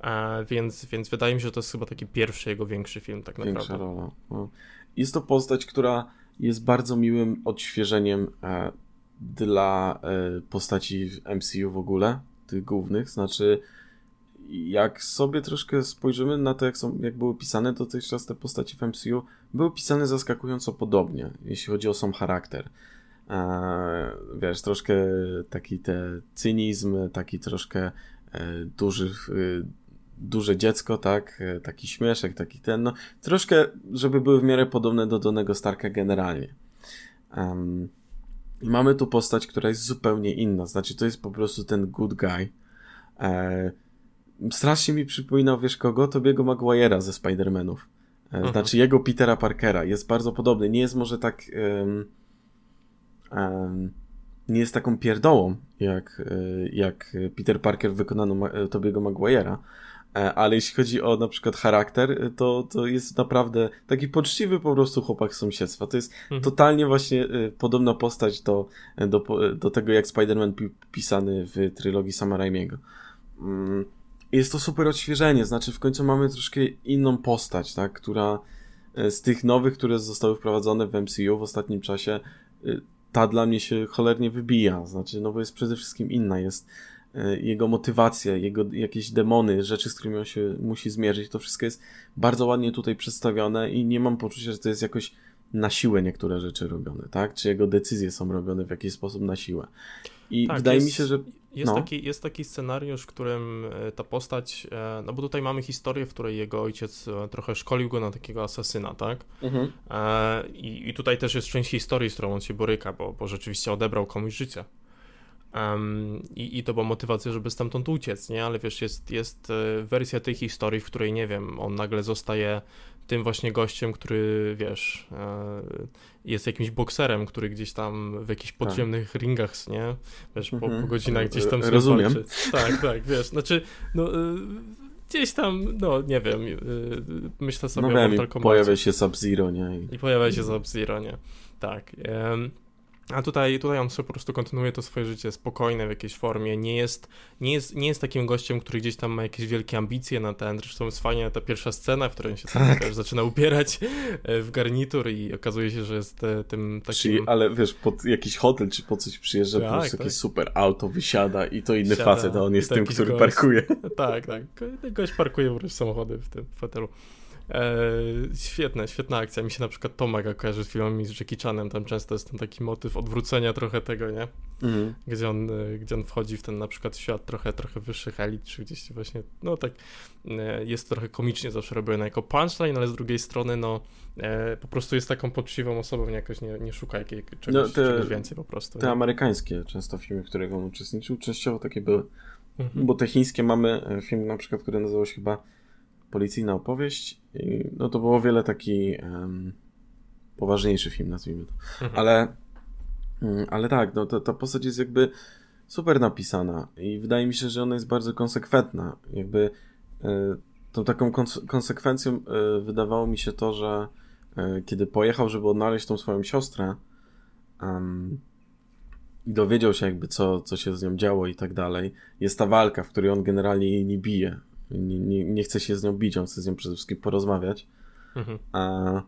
E, więc, więc wydaje mi się, że to jest chyba taki pierwszy jego większy film, tak naprawdę. Większa rola. No. Jest to postać, która jest bardzo miłym odświeżeniem e, dla e, postaci w MCU w ogóle, tych głównych. Znaczy, jak sobie troszkę spojrzymy na to, jak, są, jak były pisane dotychczas te postaci w MCU, były pisane zaskakująco podobnie, jeśli chodzi o sam charakter. Eee, wiesz, troszkę taki te cynizm, taki troszkę e, duży, e, duże dziecko, tak, e, taki śmieszek, taki ten, no, troszkę, żeby były w miarę podobne do Donego Starka generalnie. Mamy tu postać, która jest zupełnie inna, znaczy to jest po prostu ten good guy, e, strasznie mi przypominał, wiesz kogo? Tobiego Maguire'a ze Spider-Manów. Mhm. Znaczy jego Petera Parkera. Jest bardzo podobny. Nie jest może tak... Um, um, nie jest taką pierdołą, jak, e, jak Peter Parker wykonano Tobiego Maguire'a, ale jeśli chodzi o na przykład charakter, to, to jest naprawdę taki poczciwy po prostu chłopak z sąsiedztwa. To jest mhm. totalnie właśnie podobna postać do, do, do tego, jak Spider-Man pisany w trylogii Sama Raimiego. Jest to super odświeżenie, znaczy w końcu mamy troszkę inną postać, tak, która e, z tych nowych, które zostały wprowadzone w MCU w ostatnim czasie, e, ta dla mnie się cholernie wybija, znaczy, no bo jest przede wszystkim inna, jest e, jego motywacja, jego jakieś demony, rzeczy, z którymi on się musi zmierzyć, to wszystko jest bardzo ładnie tutaj przedstawione i nie mam poczucia, że to jest jakoś na siłę niektóre rzeczy robione, tak? Czy jego decyzje są robione w jakiś sposób na siłę. I tak, wydaje jest, mi się, że. Jest, no. taki, jest taki scenariusz, w którym e, ta postać. E, no bo tutaj mamy historię, w której jego ojciec e, trochę szkolił go na takiego asasyna, tak? Mhm. I, I tutaj też jest część historii, z którą on się boryka, bo, bo rzeczywiście odebrał komuś życie. Um, i, I to była motywacja, żeby stamtąd uciec, nie? Ale wiesz, jest, jest wersja tej historii, w której, nie wiem, on nagle zostaje tym właśnie gościem, który, wiesz, e, jest jakimś bokserem, który gdzieś tam w jakichś tak. podziemnych tak. ringach, nie? Wiesz, po, po mhm. godzinach gdzieś tam Rozumiem. Walczy. Tak, tak, wiesz, znaczy, no e, gdzieś tam, no nie wiem, e, myślę sobie no o Mortal pojawia się Sub-Zero, nie? I pojawia się Sub-Zero, nie? Tak. A tutaj, tutaj on sobie po prostu kontynuuje to swoje życie spokojne w jakiejś formie. Nie jest, nie, jest, nie jest takim gościem, który gdzieś tam ma jakieś wielkie ambicje na ten. Zresztą jest fajnie ta pierwsza scena, w której się tak. też zaczyna upierać e, w garnitur i okazuje się, że jest e, tym takim. Czyli, ale wiesz, pod jakiś hotel czy po coś przyjeżdża, tak, po prostu tak. jakieś super auto wysiada i to inny Siada, facet, a on jest tym, który gość. parkuje. Tak, tak. Gość parkuje po prostu samochody w tym fotelu. E, świetne, świetna akcja. Mi się na przykład to mega kojarzy z filmami z Jackie Chanem. Tam często jest ten taki motyw odwrócenia trochę tego, nie? Mhm. Gdzie, on, e, gdzie on wchodzi w ten na przykład świat trochę, trochę wyższych elit, czy gdzieś właśnie, no tak, e, jest trochę komicznie zawsze robione jako punchline, ale z drugiej strony, no, e, po prostu jest taką poczciwą osobą, nie jakoś nie, nie szuka jakiej, czegoś, no, te, czegoś więcej po prostu. Te nie? amerykańskie często filmy, w których on uczestniczył, częściowo takie były. Mhm. Bo te chińskie mamy film na przykład, który nazywał się chyba policyjna opowieść. I, no to było wiele taki um, poważniejszy film, nazwijmy to. Mhm. Ale, um, ale tak, no to, ta postać jest jakby super napisana i wydaje mi się, że ona jest bardzo konsekwentna. Jakby y, tą taką konsekwencją y, wydawało mi się to, że y, kiedy pojechał, żeby odnaleźć tą swoją siostrę um, i dowiedział się jakby co, co się z nią działo i tak dalej, jest ta walka, w której on generalnie jej nie bije nie, nie, nie chce się z nią bić, on chce z nią przede wszystkim porozmawiać. Mhm. A,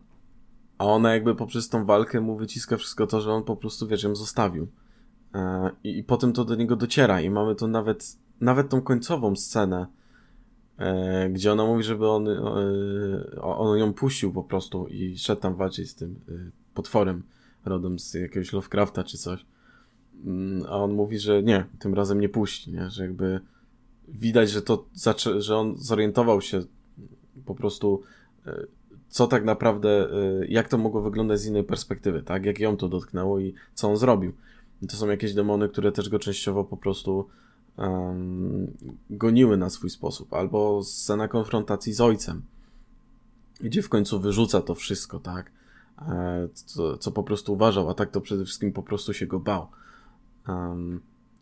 a ona jakby poprzez tą walkę mu wyciska wszystko to, że on po prostu, wiesz, ją zostawił. A, i, I potem to do niego dociera i mamy to nawet, nawet tą końcową scenę, e, gdzie ona mówi, żeby on, e, on ją puścił po prostu i szedł tam walczyć z tym e, potworem rodem z jakiegoś Lovecrafta czy coś. Mm, a on mówi, że nie, tym razem nie puści, nie? że jakby widać, że to że on zorientował się po prostu, e, co tak naprawdę, e, jak to mogło wyglądać z innej perspektywy, tak? Jak ją to dotknęło i co on zrobił. To są jakieś demony, które też go częściowo po prostu um, goniły na swój sposób. Albo scena konfrontacji z ojcem, gdzie w końcu wyrzuca to wszystko, tak? E, co, co po prostu uważał, a tak to przede wszystkim po prostu się go bał. Um,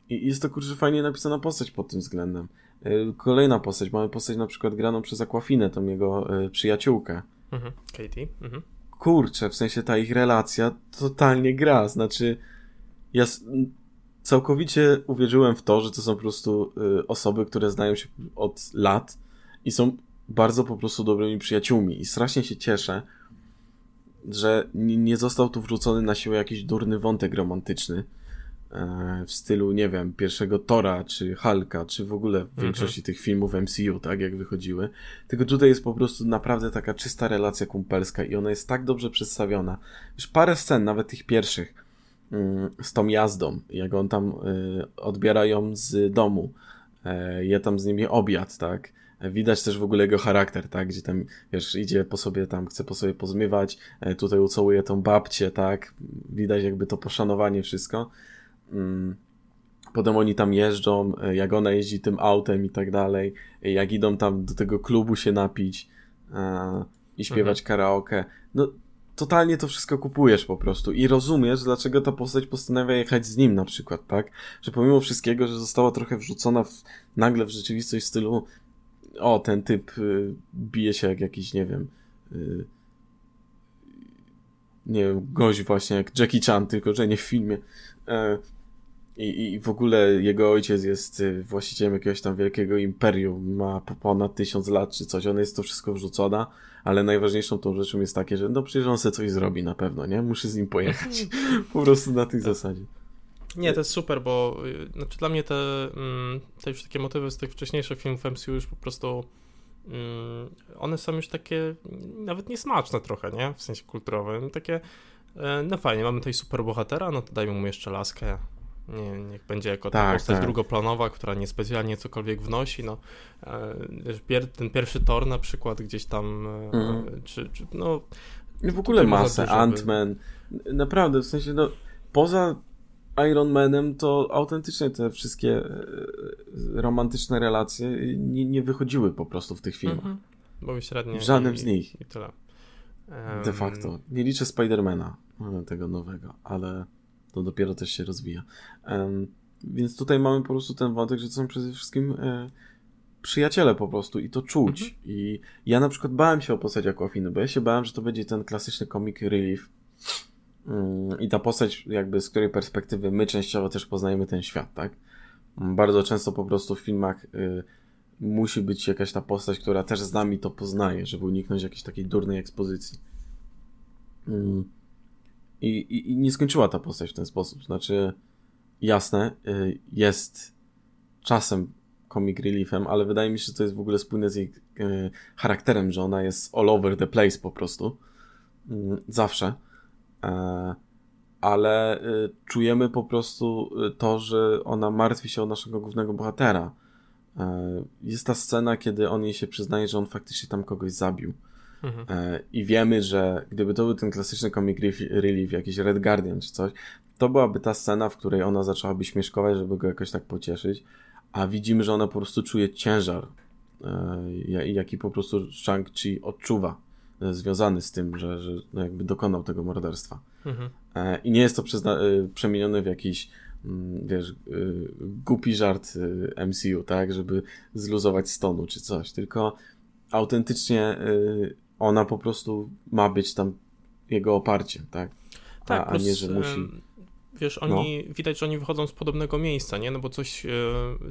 i jest to kurczę fajnie napisana postać pod tym względem. E, kolejna postać, mamy postać na przykład graną przez Aquafinę, tą jego y, przyjaciółkę. Mhm, Katie. Mhm. Kurczę, w sensie ta ich relacja totalnie gra. Znaczy, ja całkowicie uwierzyłem w to, że to są po prostu y, osoby, które znają się od lat i są bardzo po prostu dobrymi przyjaciółmi. I strasznie się cieszę, że nie został tu wrzucony na siłę jakiś durny wątek romantyczny E, w stylu, nie wiem, pierwszego Tora, czy Hulka, czy w ogóle w większości tych filmów MCU, tak, jak wychodziły. Tylko tutaj jest po prostu naprawdę taka czysta relacja kumpelska i ona jest tak dobrze przedstawiona. Już parę scen, nawet tych pierwszych, mm, z tą jazdą, jak on tam y, odbiera ją z domu, e, je tam z nimi obiad, tak, Widać też w ogóle jego charakter, tak? Gdzie tam, wiesz, idzie po sobie tam, chce po sobie pozmywać, e, tutaj ucałuje tą babcię, tak? Widać jakby to poszanowanie, wszystko. Mm, potem oni tam jeżdżą, e, jak ona jeździ tym autem i tak dalej, e, jak idą tam do tego klubu się napić e, i śpiewać mhm. karaoke. No, totalnie to wszystko kupujesz po prostu i rozumiesz, dlaczego ta postać postanawia jechać z nim na przykład, tak? Że pomimo wszystkiego, że została trochę wrzucona w, nagle w rzeczywistość w stylu o, ten typ y, bije się jak jakiś, nie wiem, y, nie wiem, gość właśnie jak Jackie Chan, tylko że nie w filmie. Y, i, I w ogóle jego ojciec jest y, właścicielem jakiegoś tam wielkiego imperium, ma ponad tysiąc lat czy coś, ona jest to wszystko wrzucona, ale najważniejszą tą rzeczą jest takie, że no przecież on sobie coś zrobi na pewno, nie? Muszę z nim pojechać. po prostu na tej zasadzie. Nie, to jest super, bo y, znaczy dla mnie te, mm, te już takie motywy z tych wcześniejszych filmów MCU już po prostu mm, one są już takie nawet niesmaczne trochę, nie? W sensie kulturowym. Takie, e, no fajnie, mamy tutaj super bohatera, no to dajmy mu jeszcze laskę, nie, niech będzie jako ta tak, postać tak. drugoplanowa, która niespecjalnie cokolwiek wnosi. No, e, ten pierwszy tor na przykład gdzieś tam, mm. czy, czy, no... W ogóle masę, Ant-Man. Naprawdę, w sensie, no, poza Iron Manem to autentycznie te wszystkie e, romantyczne relacje nie, nie wychodziły po prostu w tych filmach. Mm -hmm. Były średnie. W żadnym i, z nich. I tyle. Um... De facto. Nie liczę Spidermana, tego nowego, ale to dopiero też się rozwija. Um, więc tutaj mamy po prostu ten wątek, że to są przede wszystkim e, przyjaciele po prostu i to czuć. Mhm. I ja na przykład bałem się o postać Aquafiny, bo ja się bałem, że to będzie ten klasyczny comic relief. Um, I ta postać, jakby z której perspektywy my częściowo też poznajemy ten świat, tak? Um, bardzo często po prostu w filmach y, musi być jakaś ta postać, która też z nami to poznaje, żeby uniknąć jakiejś takiej durnej ekspozycji. I, i, I, nie skończyła ta postać w ten sposób. Znaczy, jasne, y, jest czasem comic reliefem, ale wydaje mi się, że to jest w ogóle spójne z jej e, charakterem, że ona jest all over the place po prostu. Mm, zawsze. E, ale e, czujemy po prostu to, że ona martwi się o naszego głównego bohatera. E, jest ta scena, kiedy on jej się przyznaje, że on faktycznie tam kogoś zabił. Mhm. E, I wiemy, że gdyby to był ten klasyczny comic relief, jakiś Red Guardian czy coś, to byłaby ta scena, w której ona zaczęłaby śmieszkować, żeby go jakoś tak pocieszyć, a widzimy, że ona po prostu czuje ciężar, e, jaki po prostu Shang-Chi odczuwa, e, związany z tym, że, że no jakby dokonał tego morderstwa. Mhm. I nie jest to przemienione w jakiś mm, wiesz, głupi żart MCU, tak, żeby zluzować stonu czy coś, tylko autentycznie ona po prostu ma być tam jego oparciem, tak? Tak, a, a nie, że musi wiesz, oni, no. widać, że oni wychodzą z podobnego miejsca, nie? No bo coś, e,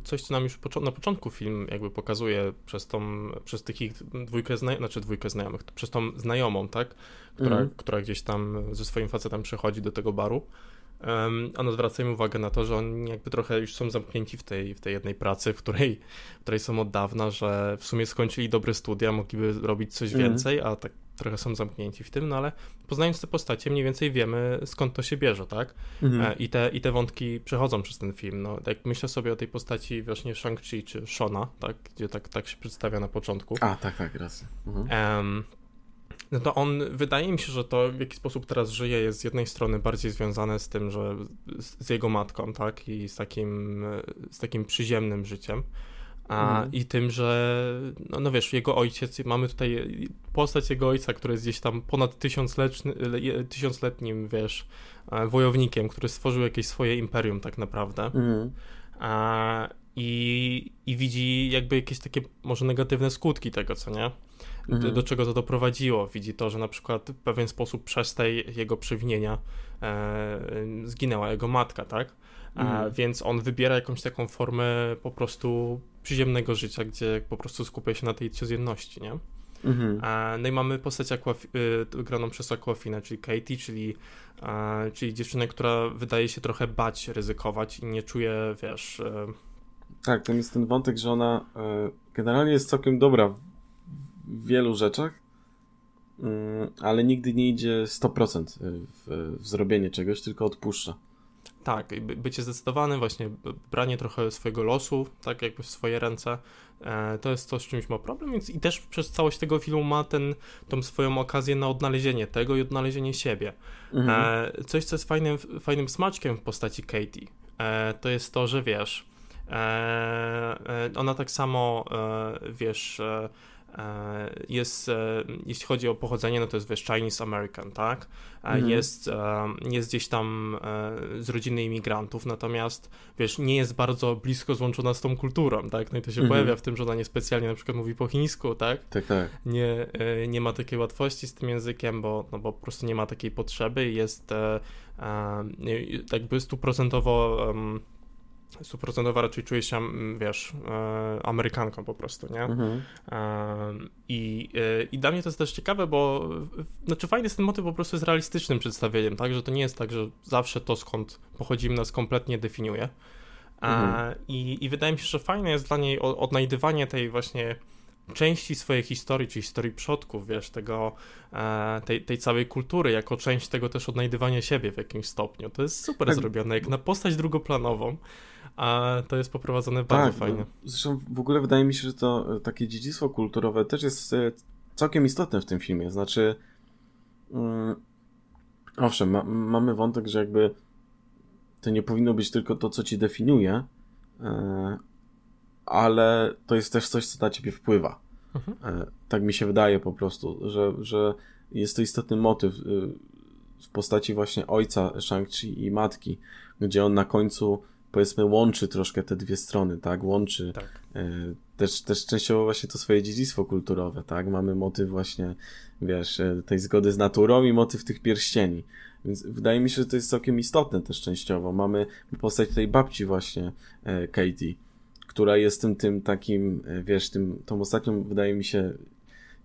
coś co nam już na początku film jakby pokazuje przez tą, przez tych ich dwójkę, zna, znaczy dwójkę znajomych, przez tą znajomą, tak? Która, mm. która gdzieś tam ze swoim facetem przychodzi do tego baru. A no zwracajmy uwagę na to, że oni jakby trochę już są zamknięci w tej, w tej jednej pracy, w której, w której są od dawna, że w sumie skończyli dobre studia, mogliby robić coś mm. więcej, a tak trochę są zamknięci w tym, no ale poznając te postacie, mniej więcej wiemy skąd to się bierze, tak? Mhm. E, I, te, I te wątki przechodzą przez ten film. No, jak myślę sobie o tej postaci właśnie Shang-Chi czy Shona, tak? Gdzie tak, tak się przedstawia na początku. A, tak, tak, raz. Mhm. Um, no to on, wydaje mi się, że to w jaki sposób teraz żyje jest z jednej strony bardziej związane z tym, że z, z jego matką, tak? I z takim, z takim przyziemnym życiem. A, mhm. I tym, że no, no, wiesz, jego ojciec, mamy tutaj postać jego ojca, który jest gdzieś tam ponad tysiącletni, tysiącletnim, wiesz, e, wojownikiem, który stworzył jakieś swoje imperium tak naprawdę. Mhm. A, i, I widzi jakby jakieś takie może negatywne skutki tego, co nie? Mhm. Do, czego to doprowadziło. Widzi to, że na przykład w pewien sposób przez tej jego przewinienia e, zginęła jego matka, tak? Mhm. więc on wybiera jakąś taką formę po prostu przyziemnego życia, gdzie po prostu skupia się na tej codzienności, nie? Mhm. no i mamy postać Aquaf y, graną przez Aquafinę, czyli Katie, czyli, czyli dziewczynę, która wydaje się trochę bać, ryzykować i nie czuje, wiesz... Tak, tam jest ten wątek, że ona generalnie jest całkiem dobra wielu rzeczach, mm, ale nigdy nie idzie 100% w, w zrobienie czegoś, tylko odpuszcza. Tak, bycie zdecydowanym, właśnie branie trochę swojego losu, tak jakby w swoje ręce, e, to jest to, z czymś ma problem, więc i też przez całość tego filmu ma ten, tą swoją okazję na odnalezienie tego i odnalezienie siebie. Mhm. E, coś, co jest fajnym, fajnym smaczkiem w postaci Katie, e, to jest to, że wiesz, ona tak samo, wiesz, jest, e, jeśli chodzi o pochodzenie, no to jest wiesz, Chinese American, tak? Mm. Jest, jest gdzieś tam z rodziny imigrantów, natomiast wiesz, nie jest bardzo blisko złączona z tą kulturą, tak? No i to się mm. pojawia w tym, że ona niespecjalnie na przykład mówi po chińsku, tak? Tak, tak. Nie, nie ma takiej łatwości z tym językiem, bo, no bo po prostu nie ma takiej potrzeby, jest jakby stuprocentowo um, stuprocentowa raczej czuje się, mm, wiesz, e, Amerykanką po prostu, nie? Mhm. E, I, e, I dla mnie to jest też ciekawe, bo znaczy fajny jest ten motyw po prostu z realistycznym przedstawieniem, tak? Że to nie jest tak, że zawsze to skąd pochodzimy nas kompletnie definiuje. Mhm. I, I wydaje mi się, że fajne jest dla niej odnajdywanie tej właśnie części swojej historii, czyli historii przodków, wiesz, tego, tej, tej całej kultury, jako część tego też odnajdywania siebie w jakimś stopniu. To jest super tak. zrobione, jak na postać drugoplanową a to jest poprowadzone bardzo tak, fajnie. Zresztą w ogóle wydaje mi się, że to e, takie dziedzictwo kulturowe też jest e, całkiem istotne w tym filmie. Znaczy, mm, owszem, ma, mamy wątek, że jakby to nie powinno być tylko to, co ci definiuje, e, ale to jest też coś, co na ciebie wpływa. Mhm. Tak mi się wydaje po prostu, że, że jest to istotny motyw w postaci właśnie ojca Shang-Chi i matki, gdzie on na końcu powiedzmy łączy troszkę te dwie strony, tak? Łączy tak. E, też, też częściowo właśnie to swoje dziedzictwo kulturowe, tak? Mamy motyw właśnie, wiesz, e, tej zgody z naturą i motyw tych pierścieni. Więc wydaje mi się, że to jest całkiem istotne też częściowo. Mamy postać tej babci właśnie, e, Katie, która jest tym, tym takim, wiesz, tym, tą ostatnią, wydaje mi się,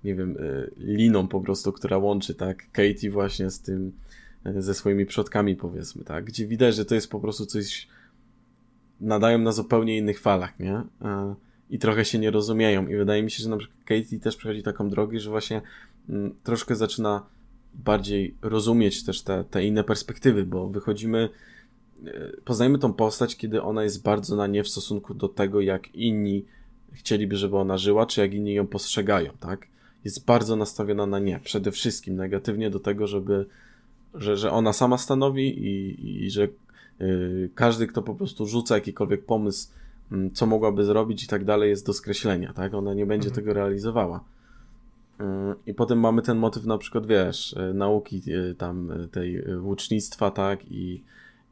nie wiem, liną po prostu, która łączy, tak? Katie właśnie z tym, ze swoimi przodkami, powiedzmy, tak? Gdzie widać, że to jest po prostu coś nadają na zupełnie innych falach, nie? E, I trochę się nie rozumieją. I wydaje mi się, że na przykład Katie też przechodzi taką drogę, że właśnie mm, troszkę zaczyna bardziej rozumieć też te, te inne perspektywy, bo wychodzimy, e, poznajemy tą postać, kiedy ona jest bardzo na nie w stosunku do tego, jak inni chcieliby, żeby ona żyła, czy jak inni ją postrzegają, tak? Jest bardzo nastawiona na nie. Przede wszystkim negatywnie do tego, żeby, że, że ona sama stanowi i, i że każdy, kto po prostu rzuca jakikolwiek pomysł, yy, co mogłaby zrobić i tak dalej, jest do skreślenia, tak? Ona nie będzie mhm. tego realizowała. Yy, I potem mamy ten motyw na przykład, wiesz, y, nauki y, tam y, tej łucznictwa, tak? I,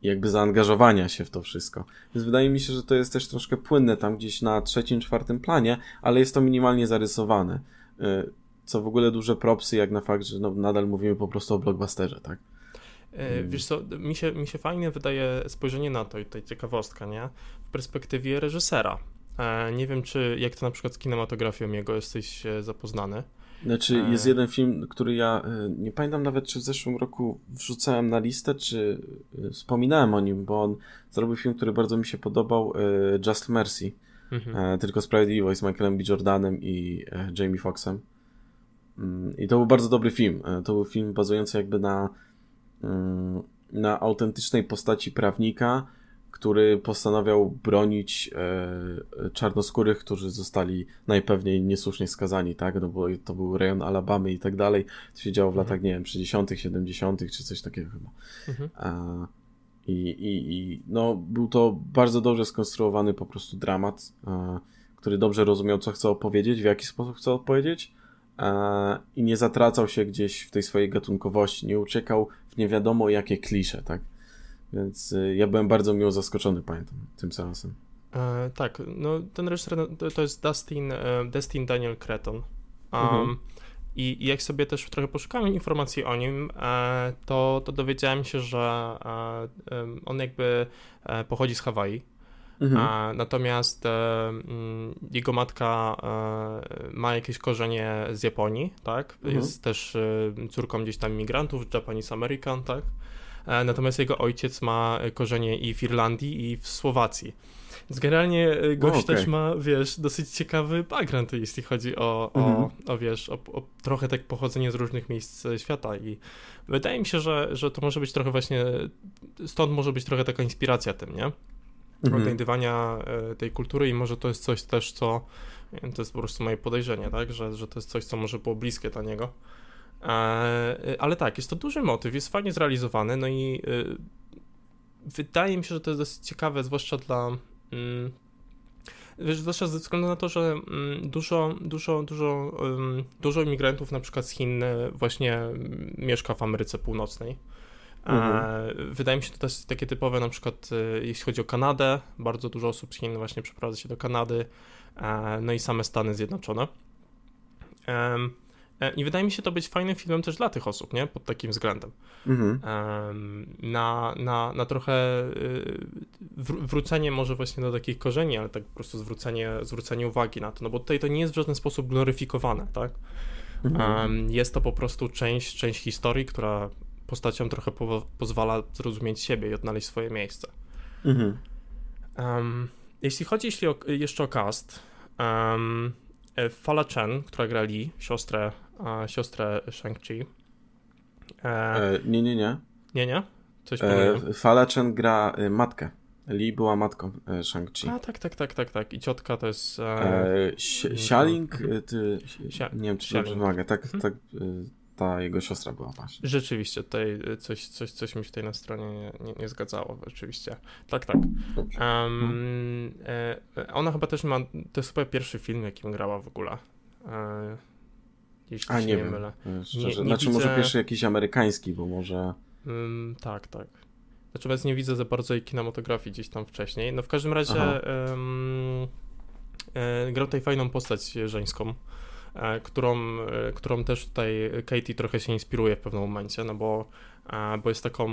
jakby zaangażowania się w to wszystko. Więc wydaje mi się, że to jest też troszkę płynne tam gdzieś na trzecim, czwartym planie, ale jest to minimalnie zarysowane. Y, co w ogóle duże propsy, jak na fakt, że no, nadal mówimy po prostu o blockbusterze, tak? E, wiesz co, mi się, mi się fajnie wydaje spojrzenie na to i tutaj ciekawostka, nie? W perspektywie reżysera. E, nie wiem, czy jak to na przykład z kinematografią jego jesteś e, zapoznany. Znaczy, jest jeden film, który ja nie pamiętam nawet, czy w zeszłym roku wrzucałem na listę, czy wspominałem o nim, bo on zrobił film, który bardzo mi się podobał, Just Mercy. Mhm. Tylko Sprawiedliwość z Michaelem B. Jordanem i Jamie Foxxem. Mm, I to był bardzo dobry film. To był film bazujący jakby na, na autentycznej postaci prawnika, który postanawiał bronić e, czarnoskórych, którzy zostali najpewniej niesłusznie skazani, tak? No bo to był rejon Alabamy i tak dalej. To się działo w mhm. latach, nie wiem, 60., 70., czy coś takiego chyba. Mhm. I, i, I no, był to bardzo dobrze skonstruowany po prostu dramat, a, który dobrze rozumiał, co chce opowiedzieć, w jaki sposób chce opowiedzieć. A, I nie zatracał się gdzieś w tej swojej gatunkowości, nie uciekał nie wiadomo jakie klisze, tak? Więc y, ja byłem bardzo miło zaskoczony, pamiętam, tym seansem. E, tak, no ten reżyser no, to jest Dustin, e, Dustin Daniel Creton. Um, mhm. i, I jak sobie też trochę poszukałem informacji o nim, e, to, to dowiedziałem się, że e, on jakby pochodzi z Hawaii. Mhm. natomiast e, mm, jego matka ma jakieś korzenie z Japonii, tak? Mhm. Jest też córką gdzieś tam migrantów, Japanese American, tak? E, natomiast jego ojciec ma korzenie i w Irlandii, i w Słowacji. Więc generalnie e, gość okay. też ma, wiesz, dosyć ciekawy background, jeśli chodzi o, o, mhm. o wiesz, o, o, trochę tak pochodzenie z różnych miejsc świata i wydaje mi się, że, że to może być trochę właśnie, stąd może być trochę taka inspiracja tym, nie? Mhm. Odnajdywania e, tej kultury i może to jest coś też, co, to jest po prostu moje podejrzenie, tak, że, że to jest coś, co może było bliskie dla niego. E, ale tak, jest to duży motyw, jest fajnie zrealizowany, no i wydaje mi się, że to jest dosyć ciekawe, zwłaszcza dla. Mm, wiesz, zwłaszcza ze względu na to, że mm, dużo, dużo, dużo, dużo imigrantów na przykład z Chin właśnie mieszka w Ameryce Północnej. Mhm. Wydaje mi się to też takie typowe, na przykład y, jeśli chodzi o Kanadę, bardzo dużo osób z Chin właśnie przeprowadza się do Kanady, no i same Stany Zjednoczone. E, I wydaje mi się to być fajnym filmem też dla tych osób, nie? Pod takim względem. Mhm. Na, na, na trochę wrócenie może właśnie do takich korzeni, ale tak po prostu zwrócenie, zwrócenie uwagi na to, no bo tutaj to nie jest w żaden sposób gloryfikowane, tak? Mhm. Jest to po prostu część, część historii, która postaciom trochę po, pozwala zrozumieć siebie i odnaleźć swoje miejsce. Mhm. Um, jeśli chodzi jeśli o, jeszcze o cast, um, Fala Chen, która gra Lee, siostrę a siostrę Shang-Chi. E... E, nie, nie, nie. Nie, nie? Coś e, Fala Chen gra y, matkę. Lee była matką e, Shang-Chi. A, tak, tak, tak, tak, tak. I ciotka to jest... E... Xialing, ty... nie wiem, czy dobrze wymaga. Tak, mhm. tak, ta jego siostra była właśnie. Rzeczywiście, tutaj coś, coś, coś mi się tutaj na stronie nie, nie, nie zgadzało, rzeczywiście. Tak, tak. Um, ona chyba też ma, to jest chyba pierwszy film, jakim grała w ogóle. E, jeśli A, się nie, nie mylę. Szczerze. Nie, nie znaczy widzę... może pierwszy jakiś amerykański, bo może... Um, tak, tak. Natomiast nie widzę za bardzo jej kinematografii gdzieś tam wcześniej. No w każdym razie um, e, grał tutaj fajną postać żeńską, którą, e, którą też tutaj Katie trochę się inspiruje w pewnym momencie, no bo, e, bo jest taką,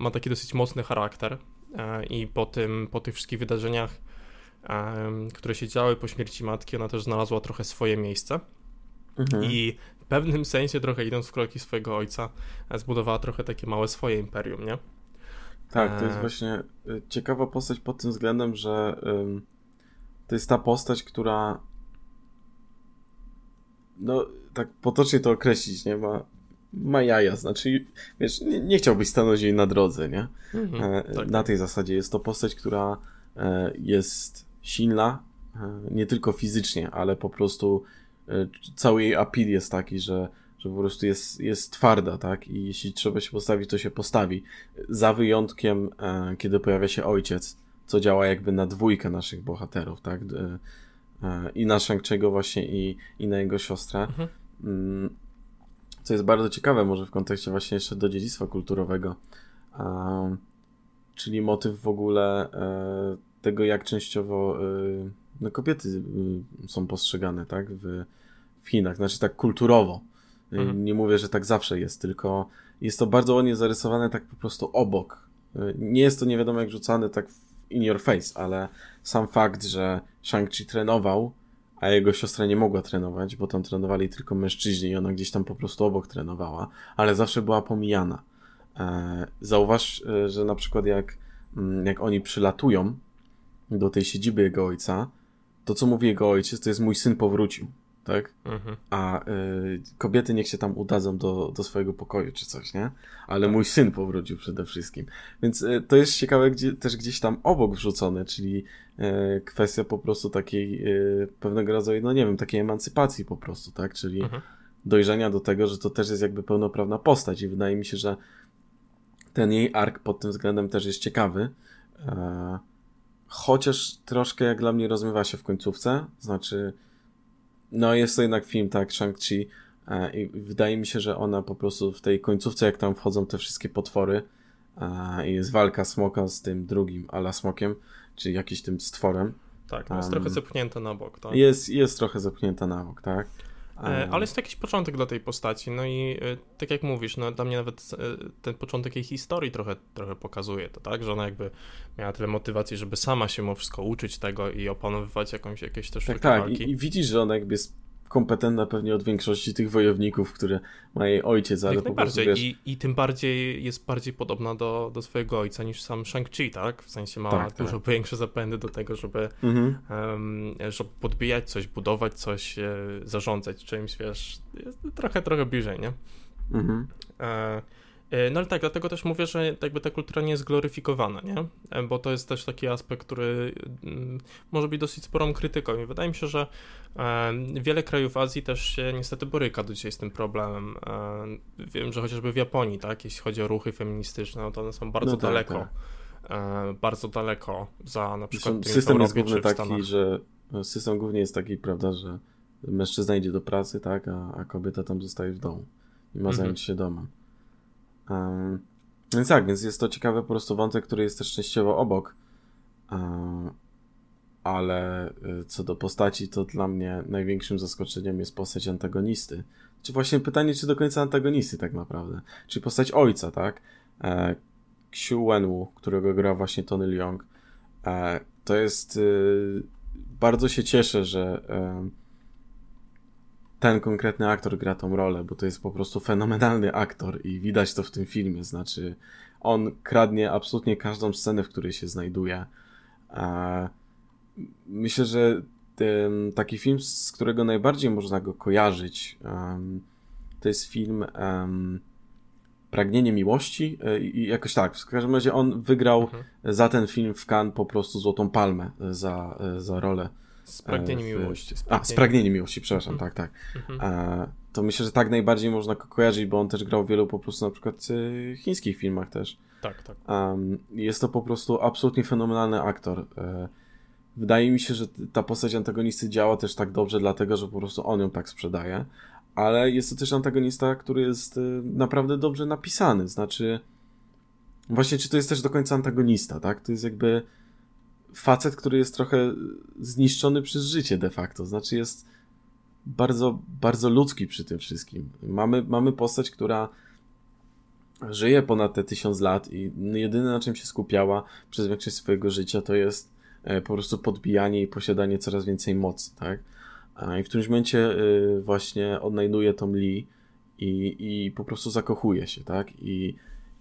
ma taki dosyć mocny charakter e, i po tym, po tych wszystkich wydarzeniach, e, które się działy po śmierci matki, ona też znalazła trochę swoje miejsce. Mhm. I w pewnym sensie, trochę idąc w kroki swojego ojca, zbudowała trochę takie małe swoje imperium, nie? Tak, to jest e, właśnie ciekawa postać pod tym względem, że to jest ta postać, która no, tak potocznie to określić, nie? Ma, ma jaja, znaczy, wiesz, nie, nie chciałbyś stanąć jej na drodze, nie? Mhm, e, tak. Na tej zasadzie jest to postać, która e, jest silna, e, nie tylko fizycznie, ale po prostu e, cały jej appeal jest taki, że, że po prostu jest, jest twarda, tak? I jeśli trzeba się postawić, to się postawi. Za wyjątkiem, e, kiedy pojawia się ojciec, co działa jakby na dwójkę naszych bohaterów, tak? E, I na Shang-Chi'ego właśnie i, i na jego siostrę. Mhm. Mm, co jest bardzo ciekawe, może w kontekście właśnie jeszcze do dziedzictwa kulturowego, czyli motyw w ogóle e, tego, jak częściowo e, no, kobiety e, są postrzegane, tak, w, w Chinach, znaczy tak kulturowo. Mhm. Nie mówię, że tak zawsze jest, tylko jest to bardzo ładnie zarysowane tak po prostu obok. Nie jest to nie wiadomo jak rzucane tak in your face, ale sam fakt, że Shang-Chi trenował a jego siostra nie mogła trenować, bo tam trenowali tylko mężczyźni i ona gdzieś tam po prostu obok trenowała, ale zawsze była pomijana. E, zauważ, e, że na przykład jak, mm, jak oni przylatują do tej siedziby jego ojca, to co mówi jego ojciec, to jest mój syn powrócił tak? Mhm. A y, kobiety niech się tam udadzą do, do swojego pokoju czy coś, nie? Ale mój syn powrócił przede wszystkim. Więc y, to jest ciekawe gdzie, też gdzieś tam obok wrzucone, czyli y, kwestia po prostu takiej pewnego rodzaju, no nie wiem, takiej emancypacji po prostu, tak? Czyli mhm. dojrzenia do tego, że to też jest jakby pełnoprawna postać i wydaje mi się, że ten jej ark pod tym względem też jest ciekawy. E, chociaż troszkę jak dla mnie rozmywa się w końcówce, znaczy no jest to jednak film, tak, Shang-Chi e, i wydaje mi się, że ona po prostu w tej końcówce, jak tam wchodzą te wszystkie potwory e, i jest walka smoka z tym drugim ala smokiem, czyli jakiś tym stworem. Tak, no jest um, trochę zepchnięta na bok, tak? Jest, jest trochę zepchnięta na bok, tak. E, ale jest to jakiś początek dla tej postaci, no i e, tak jak mówisz, no dla mnie nawet e, ten początek jej historii trochę, trochę pokazuje to, tak, że ona jakby miała tyle motywacji, żeby sama się mu wszystko uczyć tego i opanowywać jakąś, jakieś też tak, tak. I, I, widzisz, że ona jakby jest kompetentna pewnie od większości tych wojowników, które ma jej ojciec, ale Jak po prostu wiesz... I, I tym bardziej jest bardziej podobna do, do swojego ojca niż sam Shang-Chi, tak? W sensie ma tak, dużo tak. większe zapędy do tego, żeby, mhm. um, żeby podbijać coś, budować coś, e, zarządzać czymś, wiesz, trochę, trochę bliżej, nie? Mhm. E, no ale tak, dlatego też mówię, że jakby ta kultura nie jest gloryfikowana, nie? E, bo to jest też taki aspekt, który mm, może być dosyć sporą krytyką i wydaje mi się, że e, wiele krajów Azji też się niestety boryka do dzisiaj z tym problemem. Wiem, że chociażby w Japonii, tak, jeśli chodzi o ruchy feministyczne, no to one są bardzo no tak, daleko. Tak. Bardzo daleko za na przykład System jest główny taki, że no, system głównie jest taki, prawda, że mężczyzna idzie do pracy, tak, a, a kobieta tam zostaje w domu i ma mhm. zająć się domem. Um, więc tak, więc jest to ciekawy po prostu wątek, który jest też częściowo obok. Um, ale y, co do postaci, to dla mnie największym zaskoczeniem jest postać antagonisty. Czy właśnie pytanie, czy do końca antagonisty tak naprawdę. Czyli postać ojca, tak? E, Xiu Wenwu, którego gra właśnie Tony Leung. E, to jest... Y, bardzo się cieszę, że ten konkretny aktor gra tą rolę, bo to jest po prostu fenomenalny aktor i widać to w tym filmie. Znaczy, on kradnie absolutnie każdą scenę, w której się znajduje. Myślę, że taki film, z którego najbardziej można go kojarzyć, to jest film Pragnienie Miłości e, i jakoś tak. W każdym razie on wygrał mhm. za ten film w Cannes po prostu Złotą Palmę za, za rolę Spragnienie miłości. Spragnienie. A, spragnienie miłości, przepraszam, mhm. tak, tak. Mhm. E, to myślę, że tak najbardziej można go kojarzyć, bo on też grał w wielu po prostu na przykład y, chińskich filmach też. Tak, tak. Um, jest to po prostu absolutnie fenomenalny aktor. E, wydaje mi się, że ta postać antagonisty działa też tak dobrze, dlatego że po prostu on ją tak sprzedaje, ale jest to też antagonista, który jest naprawdę dobrze napisany. Znaczy, właśnie, czy to jest też do końca antagonista, tak? To jest jakby facet, który jest trochę zniszczony przez życie de facto. Znaczy jest bardzo, bardzo ludzki przy tym wszystkim. Mamy, mamy postać, która żyje ponad te tysiąc lat i jedyne na czym się skupiała przez większość swojego życia to jest e, po prostu podbijanie i posiadanie coraz więcej mocy, tak? I w którymś momencie e, właśnie odnajduje tą Lee i, i po prostu zakochuje się, tak? I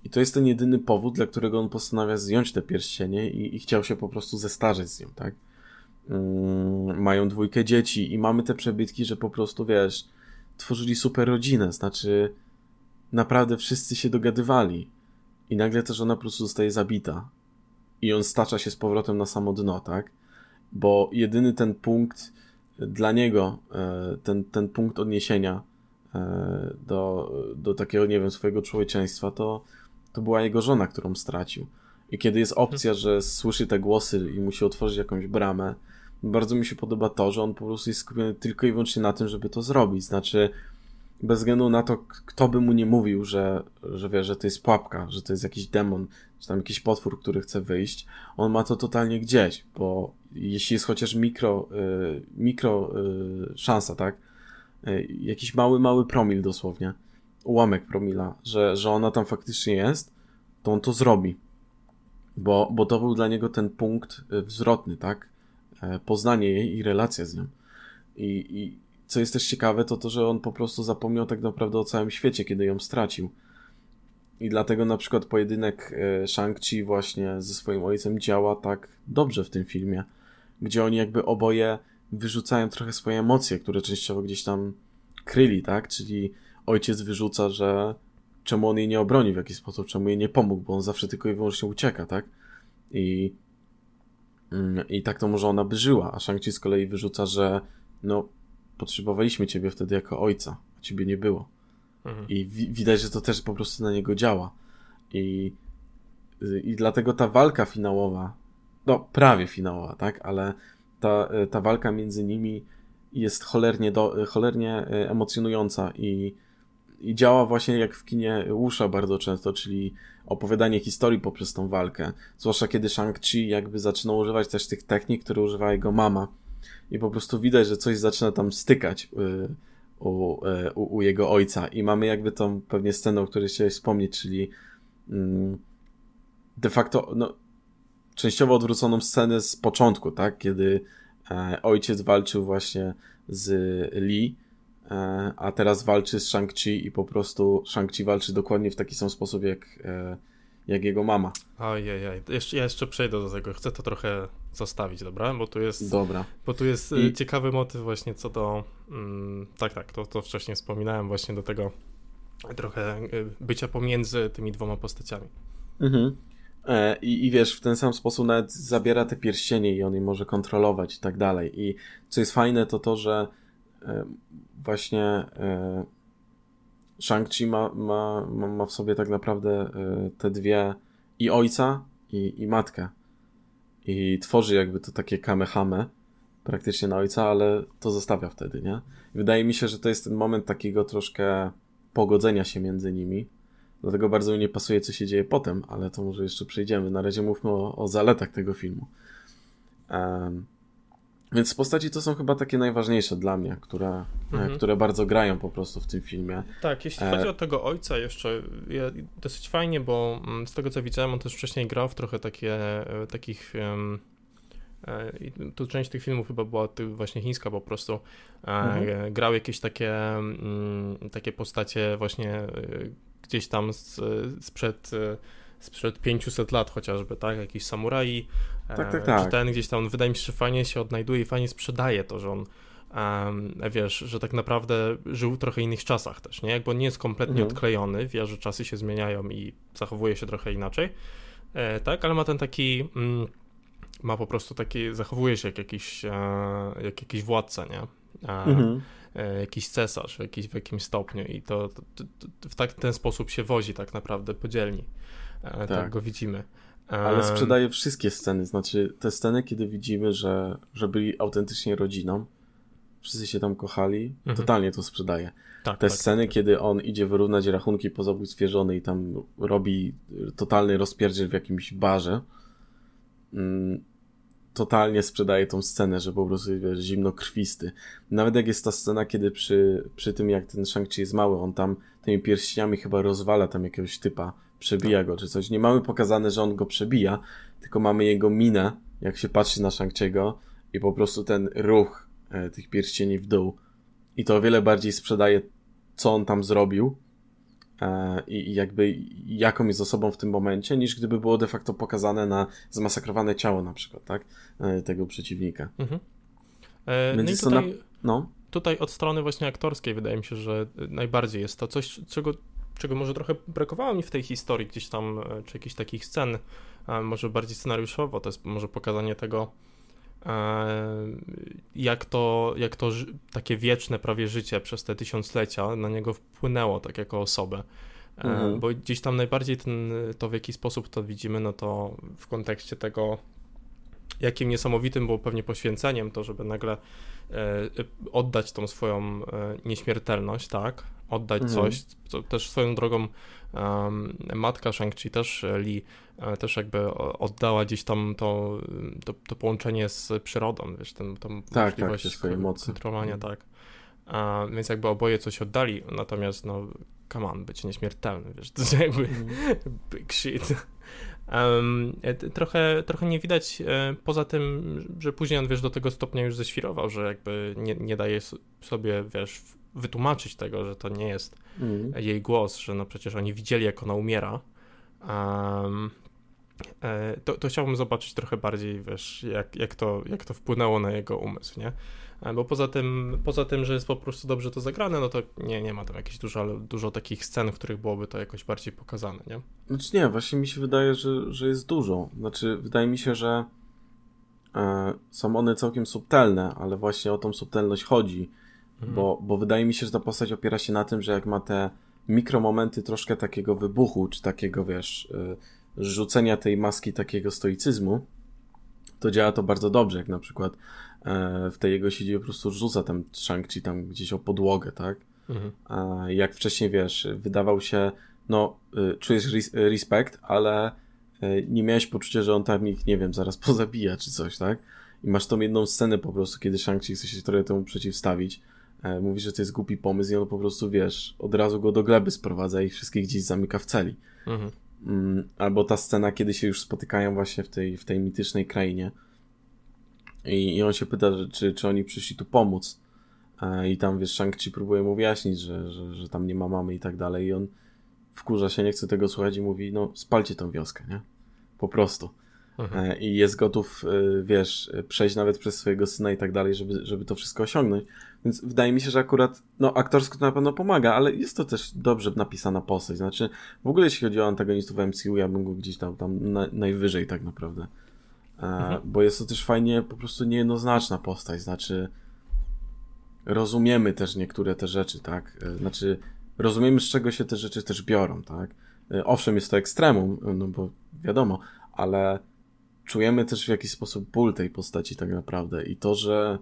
I to jest ten jedyny powód, dla którego on postanawia zdjąć te pierścienie i, i chciał się po prostu zestarzeć z nią, tak? Mm, mają dwójkę dzieci i mamy te przebytki, że po prostu, wiesz, tworzyli super rodzinę, znaczy naprawdę wszyscy się dogadywali. I nagle też ona po prostu zostaje zabita. I on stacza się z powrotem na samo dno, tak? Bo jedyny ten punkt dla niego, e, ten, ten punkt odniesienia e, do, do takiego, nie wiem, swojego człowieczeństwa, to, to była jego żona, którą stracił. I kiedy jest opcja, że słyszy te głosy i musi otworzyć jakąś bramę, bardzo mi się podoba to, że on po prostu jest skupiony tylko i wyłącznie na tym, żeby to zrobić. Znaczy, bez względu na to, kto by mu nie mówił, że, że wie, że to jest pułapka, że to jest jakiś demon, czy tam jakiś potwór, który chce wyjść, on ma to totalnie gdzieś, bo jeśli jest chociaż mikro, y, mikro y, szansa, tak? Y, jakiś mały, mały promil dosłownie, ułamek promila, że, że ona tam faktycznie jest, to on to zrobi. Bo, bo to był dla niego ten punkt y, zwrotny, tak? E, poznanie jej i relacja z nią. I, I co jest też ciekawe, to to, że on po prostu zapomniał tak naprawdę o całym świecie, kiedy ją stracił. I dlatego na przykład pojedynek e, Shang-Chi właśnie ze swoim ojcem działa tak dobrze w tym filmie, gdzie oni jakby oboje wyrzucają trochę swoje emocje, które częściowo gdzieś tam kryli, tak? Czyli ojciec wyrzuca, że czemu on jej nie obroni w jakiś sposób, czemu jej nie pomógł, bo on zawsze tylko i wyłącznie ucieka, tak? I Mm, I tak to może ona by żyła, a Shang-Chi z kolei wyrzuca, że no, potrzebowaliśmy ciebie wtedy jako ojca, a ciebie nie było. Mhm. I wi widać, że to też po prostu na niego działa. I, I dlatego ta walka finałowa, no prawie finałowa, tak, ale ta, ta walka między nimi jest cholernie, do, cholernie e, emocjonująca i i działa właśnie jak w kinie Łusza bardzo często, czyli opowiadanie historii poprzez tą walkę. Zwłaszcza kiedy Shang-Chi jakby zaczyna używać też tych technik, które używa jego mama. I po prostu widać, że coś zaczyna tam stykać y, u, y, u, u jego ojca. I mamy jakby tą pewnie scenę, o której chciałeś wspomnieć, czyli mm, de facto, no, częściowo odwróconą scenę z początku, tak? Kiedy e, ojciec walczył właśnie z Lee a teraz walczy z Shang-Chi i po prostu Shang-Chi walczy dokładnie w taki sam sposób jak, e, jak jego mama. Ojej, jeszcze, ja jeszcze przejdę do tego, chcę to trochę zostawić, dobra? Bo tu jest, dobra. Bo tu jest I... ciekawy motyw właśnie co do, mm, tak, tak, to, to wcześniej wspominałem właśnie do tego trochę bycia pomiędzy tymi dwoma postaciami. Mhm. E, I, I wiesz, w ten sam sposób nawet zabiera te pierścienie i on je może kontrolować i tak dalej. I co jest fajne, to to, że właśnie e, Shang-Chi ma, ma, ma w sobie tak naprawdę e, te dwie i ojca, i, i matkę. I tworzy jakby to takie kamehame praktycznie na ojca, ale to zostawia wtedy, nie? wydaje mi się, że to jest ten moment takiego troszkę pogodzenia się między nimi. Dlatego bardzo mi nie pasuje, co się dzieje potem, ale to może jeszcze przejdziemy. Na razie mówmy o, o zaletach tego filmu. Um, więc postaci to są chyba takie najważniejsze dla mnie, które, mhm. które bardzo grają po prostu w tym filmie. Tak, jeśli e... chodzi o tego ojca jeszcze, ja, dosyć fajnie, bo mm, z tego co widziałem, on też wcześniej grał w trochę takie, e, takich um, tu część tych filmów chyba była właśnie chińska po prostu. Mhm. Grał jakieś takie, mm, takie postacie właśnie gdzieś tam z, sprzed sprzed 500 lat chociażby, tak? Jakiś samuraj. Tak, tak, tak. Czy ten gdzieś tam, wydaje mi się, że fajnie się odnajduje i fajnie sprzedaje to, że on wiesz, że tak naprawdę żył w trochę innych czasach też, nie? Jakby on nie jest kompletnie mhm. odklejony, wie, że czasy się zmieniają i zachowuje się trochę inaczej, e, tak? Ale ma ten taki... Mm, ma po prostu taki, zachowuje się jak jakiś, e, jak jakiś władca, nie? E, mhm. e, jakiś cesarz w, jakiś, w jakimś stopniu i to, to, to, to w tak, ten sposób się wozi tak naprawdę podzielni. E, tak. tak go widzimy. Ale sprzedaje wszystkie sceny, znaczy te sceny, kiedy widzimy, że, że byli autentycznie rodziną, wszyscy się tam kochali, mhm. totalnie to sprzedaje. Tak, te tak, sceny, tak, kiedy on idzie wyrównać rachunki po zabójstwie żony i tam robi totalny rozpierdziel w jakimś barze, mm, totalnie sprzedaje tą scenę, że po prostu wiesz, zimno krwisty. Nawet jak jest ta scena, kiedy przy, przy tym, jak ten Shang-Chi jest mały, on tam tymi pierścieniami chyba rozwala tam jakiegoś typa, przebija go czy coś. Nie mamy pokazane, że on go przebija, tylko mamy jego minę, jak się patrzy na Shang-Chi'ego i po prostu ten ruch e, tych pierścieni w dół. I to o wiele bardziej sprzedaje, co on tam zrobił, e, i jakby jaką jest osobą w tym momencie, niż gdyby było de facto pokazane na zmasakrowane ciało na przykład, tak? E, tego przeciwnika. Mhm. E, Więc no i tutaj, na... no. tutaj od strony właśnie aktorskiej wydaje mi się, że najbardziej jest to coś, czego, czego może trochę brakowało mi w tej historii gdzieś tam, e, czy jakichś takich scen, może bardziej scenariuszowo, to jest może pokazanie tego, jak to, jak to takie wieczne prawie życie przez te tysiąclecia na niego wpłynęło tak jako osobę. Mhm. Bo gdzieś tam najbardziej ten, to w jaki sposób to widzimy, no to w kontekście tego, jakim niesamowitym było pewnie poświęceniem to, żeby nagle e, oddać tą swoją e, nieśmiertelność, tak? Oddać mhm. coś, co też swoją drogą um, matka Shang-Chi też e, Li też jakby oddała gdzieś tam to, to, to połączenie z przyrodą, wiesz, ten, tą tak, tak możliwość tak, swoje mocy. kontrolowania, mhm. tak. A, więc jakby oboje coś oddali, natomiast no, come on, być nieśmiertelny, wiesz, to jest jakby mm. big shit. Um, trochę, trochę nie widać, e, poza tym, że później on, wiesz, do tego stopnia już ześwirował, że jakby nie, nie daje sobie, wiesz, wytłumaczyć tego, że to nie jest mm. jej głos, że no przecież oni widzieli, jak ona umiera. Um, to, to chciałbym zobaczyć trochę bardziej, wiesz, jak, jak, to, jak to wpłynęło na jego umysł, nie? E, bo poza tym, poza tym, że jest po prostu dobrze to zagrane, no to nie, nie ma tam jakichś dużo, dużo takich scen, w których byłoby to jakoś bardziej pokazane, nie? Znaczy nie, właśnie mi się wydaje, że, że jest dużo. Znaczy, wydaje mi się, że e, są one całkiem subtelne, ale właśnie o tą subtelność chodzi, mhm. bo, bo wydaje mi się, że ta postać opiera się na tym, że jak ma te mikromomenty troszkę takiego wybuchu, czy takiego, wiesz, e, rzucenia tej maski takiego stoicyzmu, to działa to bardzo dobrze, jak na przykład E, w tej jego siedzibie po prostu rzuca tam Shang-Chi tam gdzieś o podłogę, tak? Mhm. Jak wcześniej, wiesz, wydawał się, no, y, czujesz respekt, ale y, nie miałeś poczucia, że on tam ich, nie wiem, zaraz pozabija czy coś, tak? I masz tą jedną scenę po prostu, kiedy Shang-Chi chce się trochę temu przeciwstawić. E, mówi, że to jest głupi pomysł i on po prostu, wiesz, od razu go do gleby sprowadza i wszystkich gdzieś zamyka w celi. Mhm. Mm, albo ta scena, kiedy się już spotykają właśnie w tej, w tej mitycznej krainie i, I on się pyta, że, czy, czy oni przyszli tu pomóc. I tam, wiesz, Shang-Chi próbuje mu wyjaśnić, że, że, że tam nie ma mamy i tak dalej. I on wkurza się, nie chce tego słuchać i mówi, no spalcie tą wioskę, nie? Po prostu. Mhm. E, I jest gotów, e, wiesz, przejść nawet przez swojego syna i tak dalej, żeby, żeby to wszystko osiągnąć. Więc wydaje mi się, że akurat, no aktorsko to na pewno pomaga, ale jest to też dobrze napisana postać. Znaczy, w ogóle jeśli chodzi o antagonistów MCU, ja bym go gdzieś tam, tam na, najwyżej tak naprawdę E, mhm. Bo jest to też fajnie po prostu niejednoznaczna postać, znaczy rozumiemy też niektóre te rzeczy, tak? E, znaczy rozumiemy z czego się te rzeczy też biorą, tak? E, owszem, jest to ekstremum, no bo wiadomo, ale czujemy też w jakiś sposób ból tej postaci tak naprawdę i to, że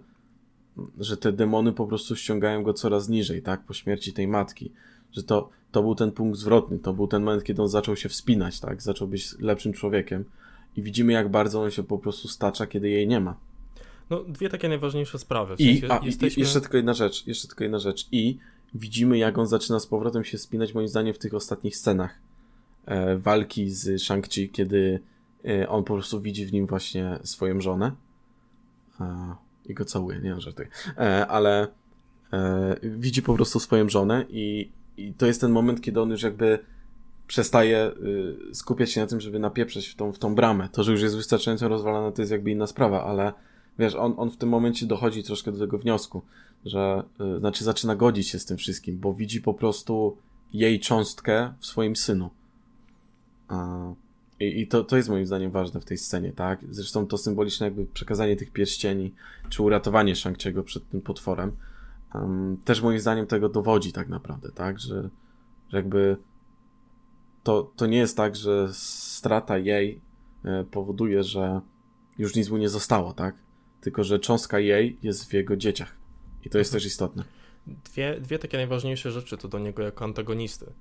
że te demony po prostu ściągają go coraz niżej, tak? Po śmierci tej matki. Że to, to był ten punkt zwrotny, to był ten moment, kiedy on zaczął się wspinać, tak? Zaczął być lepszym człowiekiem i widzimy, jak bardzo on się po prostu stacza, kiedy jej nie ma. No, dwie takie najważniejsze sprawy. W I, sensie, a, jesteśmy... jeszcze tylko jedna rzecz, jeszcze tylko jedna rzecz. I widzimy, jak on zaczyna z powrotem się spinać, moim zdaniem, w tych ostatnich scenach e, walki z Shang-Chi, kiedy e, on po prostu widzi w nim właśnie swoją żonę. E, I go całuje, nie żartuję. E, ale e, widzi po prostu swoją żonę i, i to jest ten moment, kiedy on już jakby przestaje y, skupiać się na tym, żeby napieprzeć w tą, w tą bramę. To, że już jest wystarczająco rozwalona, to jest jakby inna sprawa, ale wiesz, on, on w tym momencie dochodzi troszkę do tego wniosku, że y, znaczy zaczyna godzić się z tym wszystkim, bo widzi po prostu jej cząstkę w swoim synu. I, i to, to jest moim zdaniem ważne w tej scenie, tak? Zresztą to symboliczne jakby przekazanie tych pierścieni, czy uratowanie Shang-Chi'ego przed tym potworem, um, też moim zdaniem tego dowodzi tak naprawdę, tak? Że, że jakby to, to nie jest tak, że strata jej e, powoduje, że już nic mu nie zostało, tak? Tylko, że cząstka jej jest w jego dzieciach. I to jest też istotne. Dwie, dwie takie najważniejsze rzeczy to do niego jako antagonisty.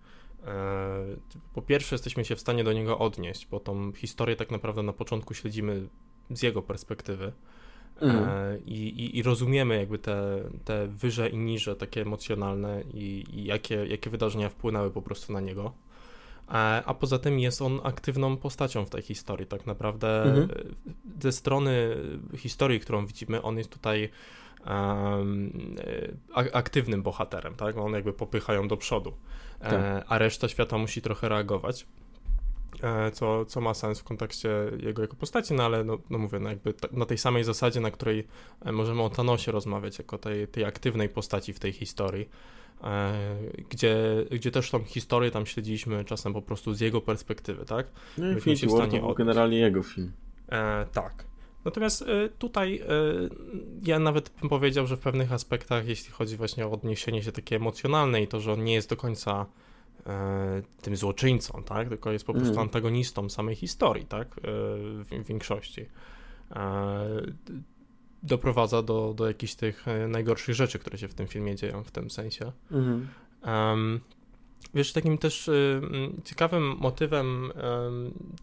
E, po pierwsze, jesteśmy się w stanie do niego odnieść, bo tą historię tak naprawdę na początku śledzimy z jego perspektywy. Mhm. E, I, i, I, rozumiemy jakby te, te wyże i niże takie emocjonalne i, i jakie, jakie wydarzenia wpłynęły po prostu na niego. E, a poza tym jest on aktywną postacią w tej historii. Tak naprawdę mhm. ze strony historii, którą widzimy, on jest tutaj aktywnym bohaterem, tak? On jakby popycha ją do przodu, tak. a reszta świata musi trochę reagować. E, co, co ma sens w kontekście jego jako postaci, no ale no, no mówię, no jakby na tej samej zasadzie, na której e, możemy o Thanosie rozmawiać, jako tej, tej aktywnej postaci w tej historii, e, gdzie, gdzie też tą historię tam śledziliśmy czasem po prostu z jego perspektywy, tak? No Infinity War to był generalnie jego film. E, tak. Natomiast e, tutaj e, ja nawet bym powiedział, że w pewnych aspektach, jeśli chodzi właśnie o odniesienie się takie emocjonalne i to, że on nie jest do końca E, tym złoczyńcą, tak? Tylko jest po prostu mm. antagonistą samej historii, tak? E, w, większości. E, doprowadza do, do jakichś tych najgorszych rzeczy, które się w tym filmie dzieją w tym sensie. Mm. Um, wiesz, takim też ciekawym motywem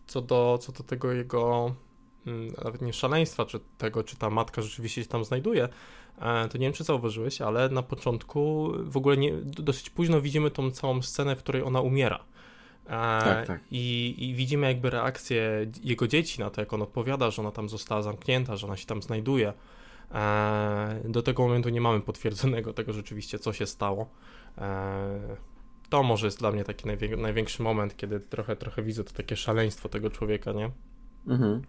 co, do, co do tego jego nawet nie szaleństwa, czy tego, czy ta matka rzeczywiście się tam znajduje, E, to nie wiem, czy zauważyłeś, ale na początku w ogóle nie, dosyć późno widzimy tą całą scenę, w której ona umiera. E, tak, tak. I, I, widzimy jakby reakcję jego dzieci na to, jak on odpowiada, że ona tam została zamknięta, że ona się tam znajduje. E, do tego momentu nie mamy potwierdzonego tego rzeczywiście, co się stało. To może jest dla mnie taki największy moment, kiedy trochę, trochę widzę to takie szaleństwo tego człowieka, nie? Mhm.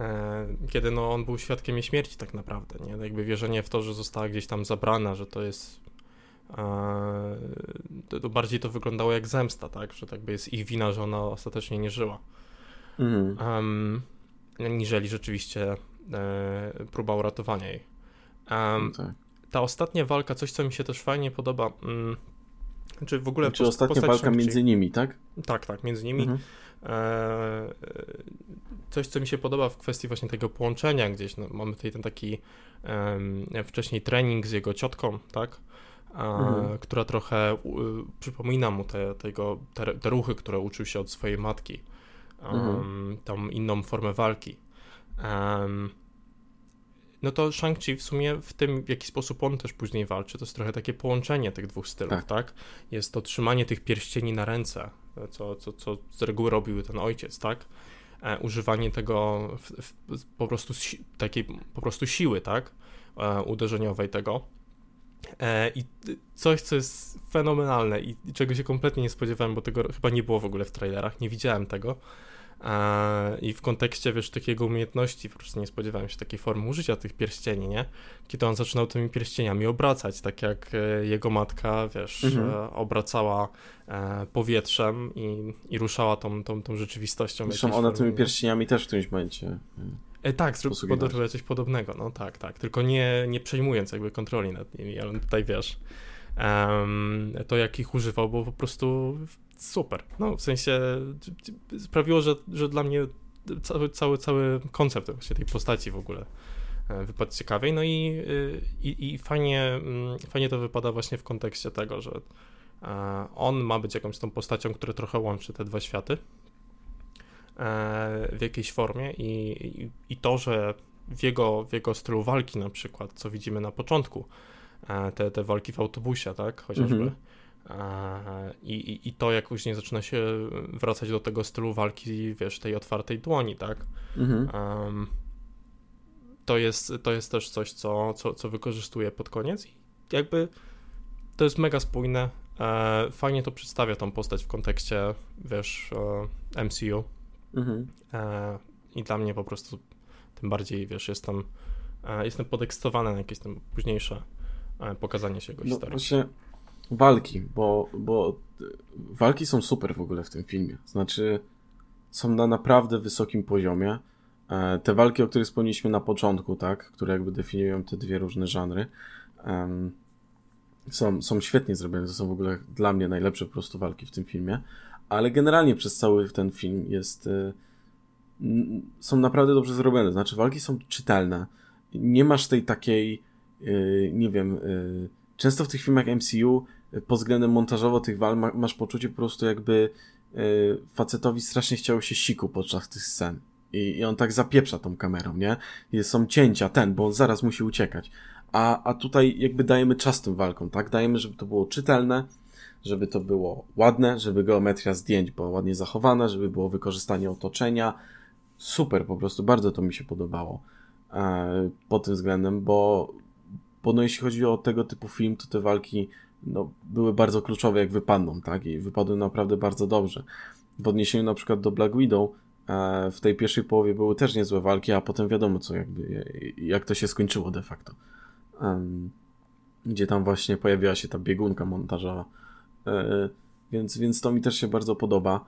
E, kiedy no, on był świadkiem jej śmierci tak naprawdę, nie? Jakby wierzenie w to, że została gdzieś tam zabrana, że to jest e, to bardziej to wyglądało jak zemsta, tak? Że tak by jest ich wina, że ona ostatecznie nie żyła. Mhm. Um, niżeli rzeczywiście e, próba uratowania jej. Um, tak. Ta ostatnia walka, coś co mi się też fajnie podoba, um, czy w ogóle... Czy ostatnia walka między nimi, tak? Tak, tak, między nimi. Mhm. E, coś, co mi się podoba w kwestii właśnie tego połączenia gdzieś, no, mamy tutaj ten taki wcześniej trening z jego ciotką, tak, mhm. która trochę przypomina mu te, tego, te, te, ruchy, które uczył się od swojej matki, um, mhm. tą inną formę walki. Um, no to Shang-Chi w sumie w tym, w jaki sposób on też później walczy, to jest trochę takie połączenie tych dwóch stylów, tak? tak? Jest to trzymanie tych pierścieni na ręce, co, co, co z reguły robił ten ojciec, tak? E, używanie tego w, w, po prostu si takiej po prostu siły, tak? E, uderzeniowej tego. E, I coś, co jest fenomenalne i, i czego się kompletnie nie spodziewałem, bo tego chyba nie było w ogóle w trailerach, nie widziałem tego i w kontekście, wiesz, takiego umiejętności, po prostu nie spodziewałem się takiej formy użycia tych pierścieni, nie? Kiedy on zaczynał tymi pierścieniami obracać, tak jak e, jego matka, wiesz, mhm. E, obracała e, powietrzem i, i ruszała tą, tą, tą rzeczywistością. Zresztą ona tymi pierścieniami też w którymś momencie E, tak, zrobił coś podobnego, no tak, tak, tylko nie, nie przejmując jakby kontroli nad nimi, ale tutaj wiesz, um, to jak ich używał, bo po prostu super. No, w sensie sprawiło, że, że dla mnie cały, cały, cały koncept właśnie tej postaci w ogóle e, wypadł ciekawej. No i, y, i, i fajnie, mm, fajnie to wypada właśnie w kontekście tego, że e, on ma być jakąś tą postacią, która trochę łączy te dwa światy e, w jakiejś formie i, i, i to, że w jego, w jego stylu walki na przykład, co widzimy na początku, te, te walki w autobusie, tak, chociażby, -hmm. I, i, I to jak później zaczyna się wracać do tego stylu walki, wiesz, tej otwartej dłoni, tak? Mhm. Um, to, jest, to jest też coś, co, co, co wykorzystuję pod koniec i jakby to jest mega spójne. E, fajnie to przedstawia tą postać w kontekście, wiesz, e, MCU. Mhm. E, I dla mnie po prostu tym bardziej, wiesz, jestem, e, jestem podekscytowany na jakieś tam późniejsze e, pokazanie się jego no, historii. Właśnie walki, bo, bo walki są super w ogóle w tym filmie. Znaczy, są na naprawdę wysokim poziomie. E, te walki, o których wspomnieliśmy na początku, tak, które jakby definiują te dwie różne żanry, um, są, są świetnie zrobione. To są w ogóle dla mnie najlepsze po prostu walki w tym filmie. Ale generalnie przez cały ten film jest. Y, są naprawdę dobrze zrobione. Znaczy, walki są czytelne. Nie masz tej takiej, y, nie wiem, często w tych filmach MCU pod względem montażowo tych wal masz poczucie po prostu jakby yy, facetowi strasznie chciało się siku podczas tych scen. I, I on tak zapieprza tą kamerą, nie? Są cięcia, ten, bo on zaraz musi uciekać. A, a tutaj jakby dajemy czas tym walkom, tak? Dajemy, żeby to było czytelne, żeby to było ładne, żeby geometria zdjęć była ładnie zachowana, żeby było wykorzystanie otoczenia. Super, po prostu bardzo to mi się podobało e, pod tym względem, bo bo no jeśli chodzi o tego typu film, to te walki no, były bardzo kluczowe, jak wypadną, tak? I wypadły naprawdę bardzo dobrze. W odniesieniu na przykład do Black Widow, e, w tej pierwszej połowie były też niezłe walki, a potem wiadomo, co jakby, jak to się skończyło de facto. Gdzie tam właśnie pojawiła się ta biegunka montażowa. E, więc, więc to mi też się bardzo podoba,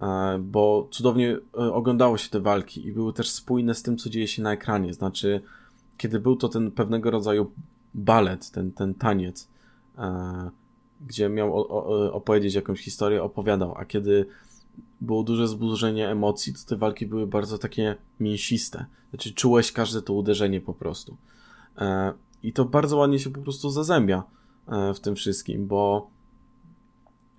e, bo cudownie oglądało się te walki i były też spójne z tym, co dzieje się na ekranie. Znaczy, kiedy był to ten pewnego rodzaju balet, ten, ten taniec, gdzie miał o, opowiedzieć jakąś historię, opowiadał, a kiedy było duże zburzenie emocji, to te walki były bardzo takie mięsiste. Znaczy czułeś każde to uderzenie po prostu. E, I to bardzo ładnie się po prostu zazębia e, w tym wszystkim, bo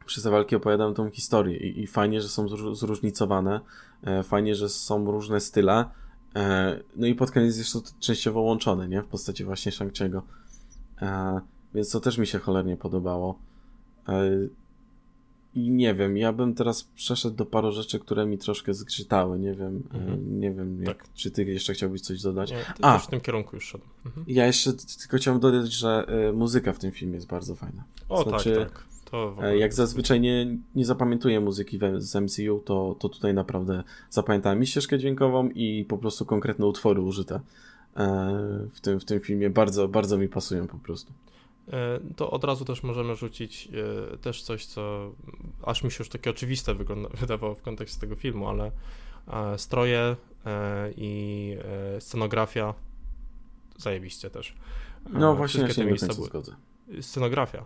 przez te walki opowiadam tą historię i, i fajnie, że są zróżnicowane, e, fajnie, że są różne style, e, no i pod koniec jest to częściowo łączone, nie? W postaci właśnie Shang-Chi'ego. E, więc to też mi się cholernie podobało. E, I nie wiem, ja bym teraz przeszedł do paru rzeczy, które mi troszkę zgrzytały. Nie wiem, e, mhm. nie wiem, jak, tak. czy ty jeszcze chciałbyś coś dodać. Nie, A, w tym kierunku już szedł. Mhm. Ja jeszcze tylko chciałem dodać, że muzyka w tym filmie jest bardzo fajna. O, tak, znaczy, tak, tak. Jak zazwyczaj nie, nie zapamiętuję muzyki z MCU, to, to tutaj naprawdę zapamiętałem i ścieżkę dźwiękową i po prostu konkretne utwory użyte w tym, w tym filmie. Bardzo, bardzo mi pasują po prostu. E, to od razu też możemy rzucić e, też coś, co aż mi się już takie oczywiste wygląda, wydawało w kontekście tego filmu, ale e, stroje i scenografia zajebiście też. No właśnie, ja się nie miejsca były. zgodzę. Scenografia.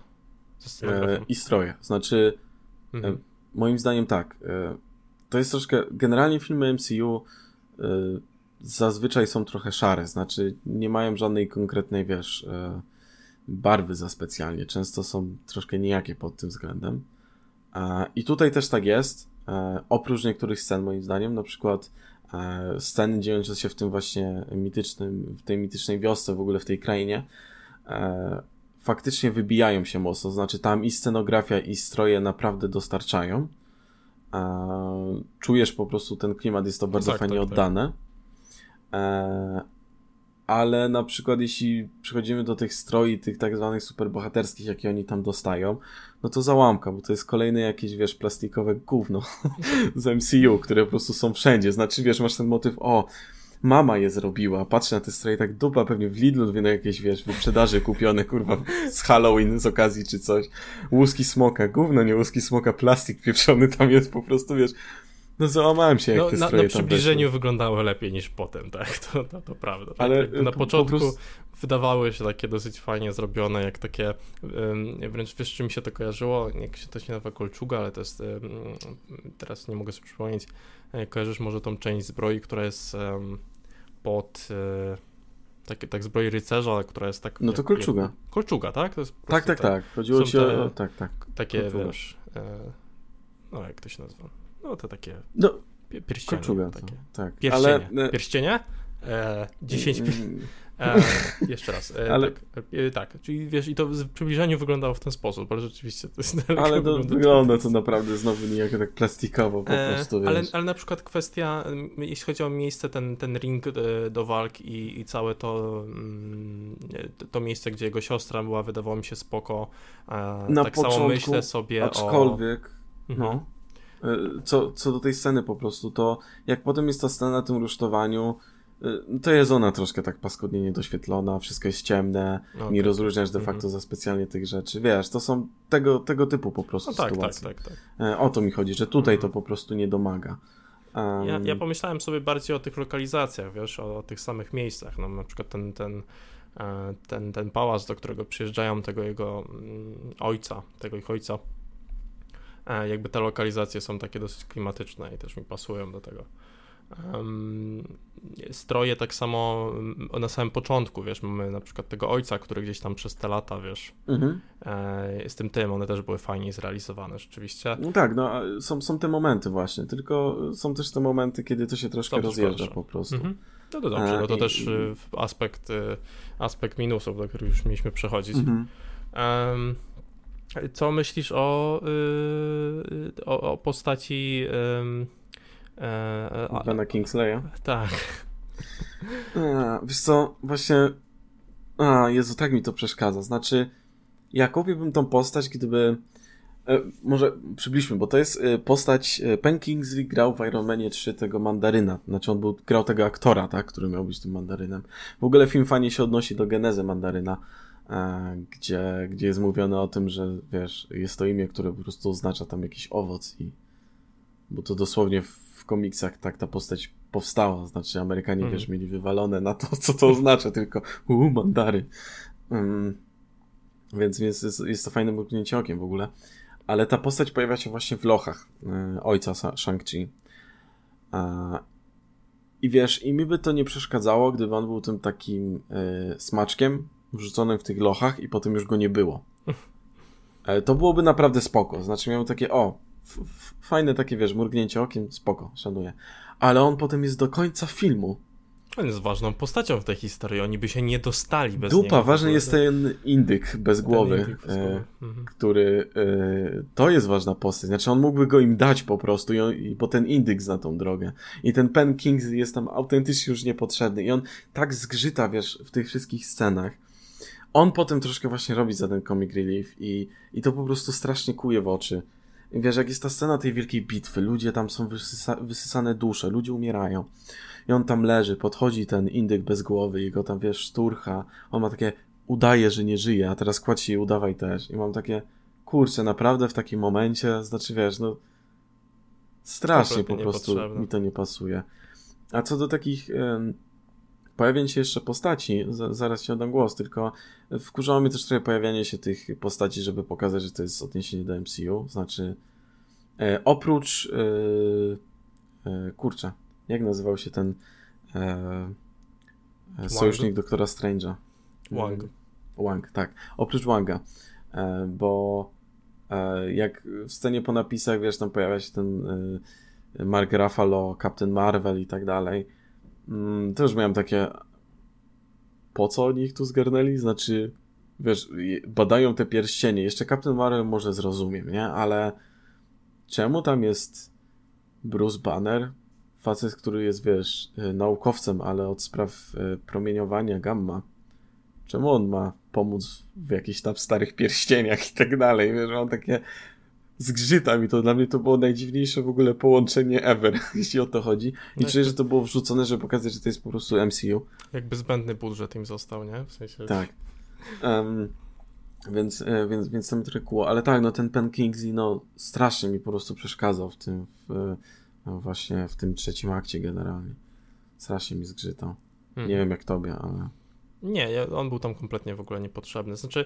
I stroje. Znaczy, mhm. moim zdaniem tak. To jest troszkę, generalnie filmy MCU zazwyczaj są trochę szare, znaczy nie mają żadnej konkretnej, wiesz barwy za specjalnie. Często są troszkę nijakie pod tym względem. I tutaj też tak jest. E, oprócz niektórych scen, moim zdaniem, na przykład e, sceny dziejące się w tym właśnie mitycznym, w tej mitycznej wiosce, w ogóle w tej krainie, e, faktycznie wybijają się mocno. Znaczy, tam i scenografia, i stroje naprawdę dostarczają. Czujesz po prostu ten klimat, jest to bardzo tak, fajnie tak, tak. oddane. Tak ale na przykład jeśli przychodzimy do tych stroi, tych tak zwanych superbohaterskich, jakie oni tam dostają, no to załamka, bo to jest kolejne jakieś, wiesz, plastikowe gówno z MCU, które po prostu są wszędzie. Znaczy, wiesz, masz ten motyw, o, mama je zrobiła, patrzę na te stroje, tak dupa pewnie w Lidlu, na jakieś, wiesz, wyprzedaży kupione, kurwa, z Halloween z okazji czy coś. Łuski smoka, gówno, nie łuski smoka, plastik pieprzony tam jest po prostu, wiesz, no załamałem się, jak no, te na, na przybliżeniu wyglądały lepiej niż potem, tak, to, to, to prawda. Tak, Ale tak, na początku po prostu... wydawały się takie dosyć fajnie zrobione, jak takie, um, wręcz wiesz, czym mi się to kojarzyło, jak się to się nazywa kolczuga, ale to jest, um, teraz nie mogę sobie przypomnieć, e, kojarzysz może tą część zbroi, która jest um, pod... E, tak, tak zbroi rycerza, która jest tak... No to kolczuga. Jak, kolczuga, tak? Jest tak, tak, tak. Chodziło ci o... Tak, tak. Takie, kolczuga. wiesz... E, no, jak to się nazywa? No to takie no, pierścienie. Koczuga, takie. tak. Pierścienie. Ale... Pierścienie? E, 10... Mm. E, jeszcze raz. E, ale... tak, e, tak, czyli wiesz, i to w przybliżeniu wyglądało w ten sposób, ale rzeczywiście to jest... Ale to wygląda to naprawdę znowu niejako tak plastikowo po e, prostu, ale, ale na przykład kwestia, jeśli chodzi o miejsce, ten, ten ring e, do walk i, i całe to, mm, to miejsce, gdzie jego siostra była, wydawało mi się spoko. Na tak początku, samo myślę sobie aczkolwiek, o... Mhm. no E, co, co do tej sceny po prostu, to jak potem jest ta scena na tym rusztowaniu, e, to jest ona troszkę tak paskudnie niedoświetlona, wszystko jest ciemne, okay. nie rozróżniasz de facto mm -hmm. za specjalnie tych rzeczy. Wiesz, to są tego, tego typu po prostu no tak, sytuacje. Tak, tak, tak. O to mi chodzi, że tutaj -hmm. to po prostu nie domaga. Um... Ja, ja, pomyślałem sobie bardziej o tych lokalizacjach, wiesz, o, o tych samych miejscach. No, na przykład ten, ten, ten, ten pałac, do którego przyjeżdżają tego jego mm, ojca, tego ich ojca E, jakby te lokalizacje są takie dosyć klimatyczne i też mi pasują do tego. Um, stroje tak samo mm, na samym początku, wiesz, mamy na przykład tego ojca, który gdzieś tam przez te lata, wiesz, mhm. e, z tym tym, one też były fajnie zrealizowane rzeczywiście. No tak, no są, są te momenty właśnie, tylko są też te momenty, kiedy to się troszkę dobrze, rozjeżdża dobrze. po prostu. Mhm. No to dobrze, no to też i... Aspekt, aspekt minusów, do których już mieliśmy przechodzić. Mhm. Um, co myślisz o, yy, o, o, postaci. Yy, Bena Kingsleya? Tak. A, wiesz co, właśnie A, Jezu, tak mi to przeszkadza. Znaczy, ja kupiłbym tą postać, gdyby... E, może przybliżmy, bo to jest e, postać... E, Pen Kingsley grał w Iron Manie 3 tego mandaryna. Znaczy, on był, grał tego aktora, tak? Który miał być tym mandarynem. W ogóle film fajnie się odnosi do genezy mandaryna, e, gdzie, gdzie jest mówione o tym, że wiesz, jest to imię, które po prostu oznacza tam jakiś owoc i... Bo to dosłownie w, komiksach tak ta postać powstała. Znaczy, Amerykanie, mm. wiesz, mieli wywalone na to, co to oznacza, tylko uuu, mandary. Um, więc jest, jest, to fajne mrugnięcie okiem w ogóle. Ale ta postać pojawia się właśnie w lochach e, ojca Shang-Chi. E, I wiesz, i mi by to nie przeszkadzało, gdyby on był tym takim e, smaczkiem wrzuconym w tych lochach i potem już go nie było. E, to byłoby naprawdę spoko. Znaczy miał takie, o, fajne takie, wiesz, mrugnięcie okiem, spoko, szanuję ale on potem jest do końca filmu. On jest ważną postacią w tej historii, oni by się nie dostali bez Dupa, niego. ważny jest ten indyk bez głowy, indyk bez głowy. E, mhm. który e, to jest ważna postać. Znaczy on mógłby go im dać po prostu i, on, i bo ten indyk zna tą drogę. I ten Pen King jest tam autentycznie już niepotrzebny i on tak zgrzyta, wiesz, w tych wszystkich scenach. On potem troszkę właśnie robi za ten comic relief i, i to po prostu strasznie kuje w oczy. Wiesz, jak jest ta scena tej wielkiej bitwy, ludzie tam są wysysa wysysane dusze, ludzie umierają. I on tam leży, podchodzi ten indyk bez głowy, jego tam, wiesz, szturcha. On ma takie, udaje, że nie żyje, a teraz kładź się i udawaj też. I mam takie, kurczę, naprawdę w takim momencie, znaczy, wiesz, no, strasznie po prostu mi to nie pasuje. A co do takich um, pojawień się jeszcze postaci, zaraz ci oddam głos, tylko wkurzało mnie też trochę pojawianie się tych postaci, żeby pokazać, że to jest odniesienie do MCU, znaczy e, oprócz e, e, kurczę, jak nazywał się ten e, e sojusznik doktora Strange'a? Wang. Wang, tak. Oprócz Wanga, e, bo jak w scenie po napisach, wiesz, tam pojawia się ten Mark Ruffalo, Captain Marvel i tak dalej, mm, też miałem takie po co oni ich tu zgarnęli? Znaczy, wiesz, badają te pierścienie. Jeszcze Captain Marvel może zrozumiem, nie? Ale czemu tam jest Bruce Banner? Facet, który jest, wiesz, y, naukowcem, ale od spraw y, promieniowania gamma. Czemu on ma pomóc w jakichś tam starych pierścieniach i tak dalej? Wiesz, on takie zgrzyta mi to. Dla mnie to było najdziwniejsze w ogóle połączenie ever, jeśli o to chodzi. I no czuję, że to było wrzucone, żeby pokazać, że to jest po prostu MCU. Jakby zbędny budżet im został, nie? W sensie... Tak. Um, więc, e, więc, więc to mi trochę kło. Ale tak, no ten Pen Kingsley, no strasznie mi po prostu przeszkadzał w tym, w, no właśnie w tym trzecim akcie generalnie. Strasznie mi zgrzytał. Hmm. Nie wiem jak tobie, ale... Nie, on był tam kompletnie w ogóle niepotrzebny. Znaczy,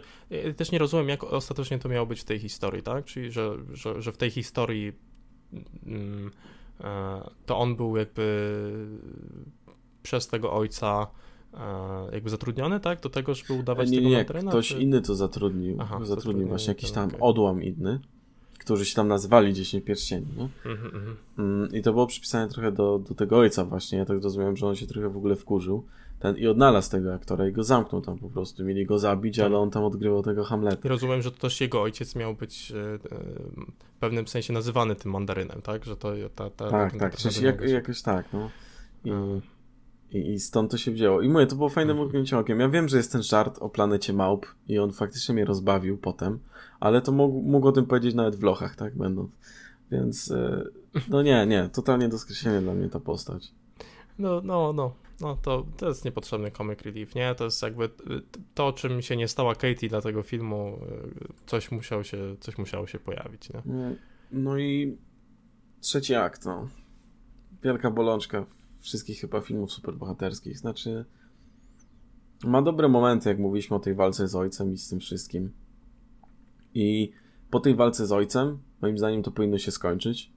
też nie rozumiem, jak ostatecznie to miało być w tej historii, tak? Czyli, że, że, że w tej historii mm, e, to on był jakby przez tego ojca e, jakby zatrudniony, tak? Do tego, żeby udawać nie, tego nie, ktoś czy... inny to zatrudnił. Aha, zatrudnił, właśnie jakiś tam okay. odłam inny, którzy się tam nazywali 10 pierścieni, nie? Mm -hmm. I to było przypisane trochę do, do tego ojca właśnie. Ja tak rozumiem, że on się trochę w ogóle wkurzył ten, i odnalazł tego aktora i go zamknął tam po prostu. Mieli go zabić, tak. ale on tam odgrywał tego Hamleta. Rozumiem, że to też jego ojciec miał być e, e, w pewnym sensie nazywany tym mandarynem, tak? Że to ta, ta, tak, tak, tak. Jak, jakoś tak, no. I, i, I stąd to się wzięło. I mówię, to było fajne mhm. mrugnięcie okiem. Ja wiem, że jest ten żart o planecie małp i on faktycznie mnie rozbawił potem, ale to mógł, mógł o tym powiedzieć nawet w lochach, tak będąc. Więc e, no nie, nie, totalnie do skreślenia dla mnie ta postać. No, no, no no to, to jest niepotrzebny comic relief, nie? To jest jakby to, czym się nie stała Katie dla tego filmu, y, coś musiało się, coś musiało się pojawić, nie? No, no i trzeci akt, no. Wielka bolączka wszystkich chyba filmów superbohaterskich, znaczy ma dobre momenty, jak mówiliśmy o tej walce z ojcem i z tym wszystkim. I po tej walce z ojcem, moim zdaniem to powinno się skończyć.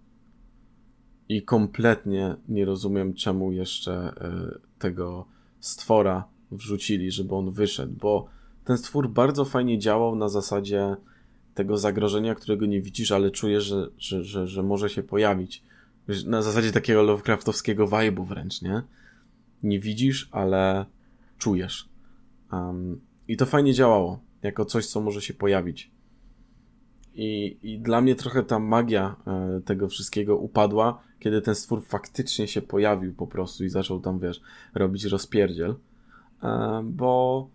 I kompletnie nie rozumiem, czemu jeszcze y, tego stwora wrzucili, żeby on wyszedł, bo ten stwór bardzo fajnie działał na zasadzie tego zagrożenia, którego nie widzisz, ale czujesz, że, że, że, że może się pojawić. Na zasadzie takiego Lovecraftowskiego vibe'u wręcz, nie? Nie widzisz, ale czujesz. Um, I to fajnie działało, jako coś, co może się pojawić. I, I dla mnie trochę ta magia e, tego wszystkiego upadła, kiedy ten stwór faktycznie się pojawił po prostu i zaczął tam, wiesz, robić rozpierdziel. E, bo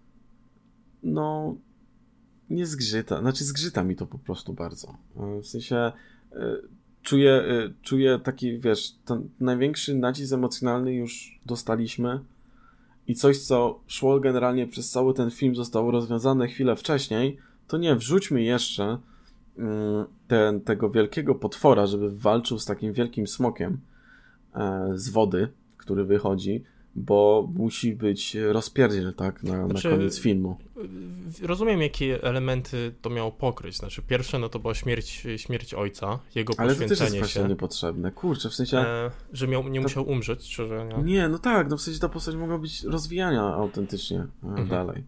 no, nie zgrzyta. Znaczy, zgrzyta mi to po prostu bardzo. W sensie, czuję, czuję taki, wiesz, ten największy nacisk emocjonalny już dostaliśmy i coś, co szło generalnie przez cały ten film, zostało rozwiązane chwilę wcześniej, to nie, wrzućmy jeszcze ten, tego wielkiego potwora, żeby walczył z takim wielkim smokiem e, z wody, który wychodzi, bo musi być rozpierdziel, tak, na, znaczy, na koniec filmu. Rozumiem, jakie elementy to miało pokryć. Znaczy, pierwsze, no to była śmierć, śmierć ojca, jego Ale poświęcenie to też jest się. niepotrzebne. Kurczę, w sensie... E, że miał, nie to... musiał umrzeć, czy że nie? Nie, no tak, no w sensie ta postać mogła być rozwijana autentycznie e, mhm. dalej.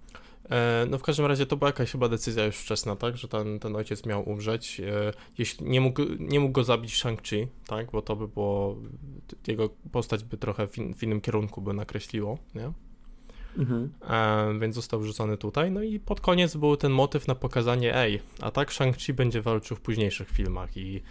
E, no w każdym razie to była jakaś chyba decyzja już wczesna, tak, że ten, ten ojciec miał umrzeć. E, jeśli nie mógł, nie mógł go zabić Shang-Chi, tak, bo to by było, jego postać by trochę w, in, w innym kierunku by nakreśliło, nie? Mhm. E, więc został wrzucony tutaj. No i pod koniec był ten motyw na pokazanie, ej, a tak Shang-Chi będzie walczył w późniejszych filmach i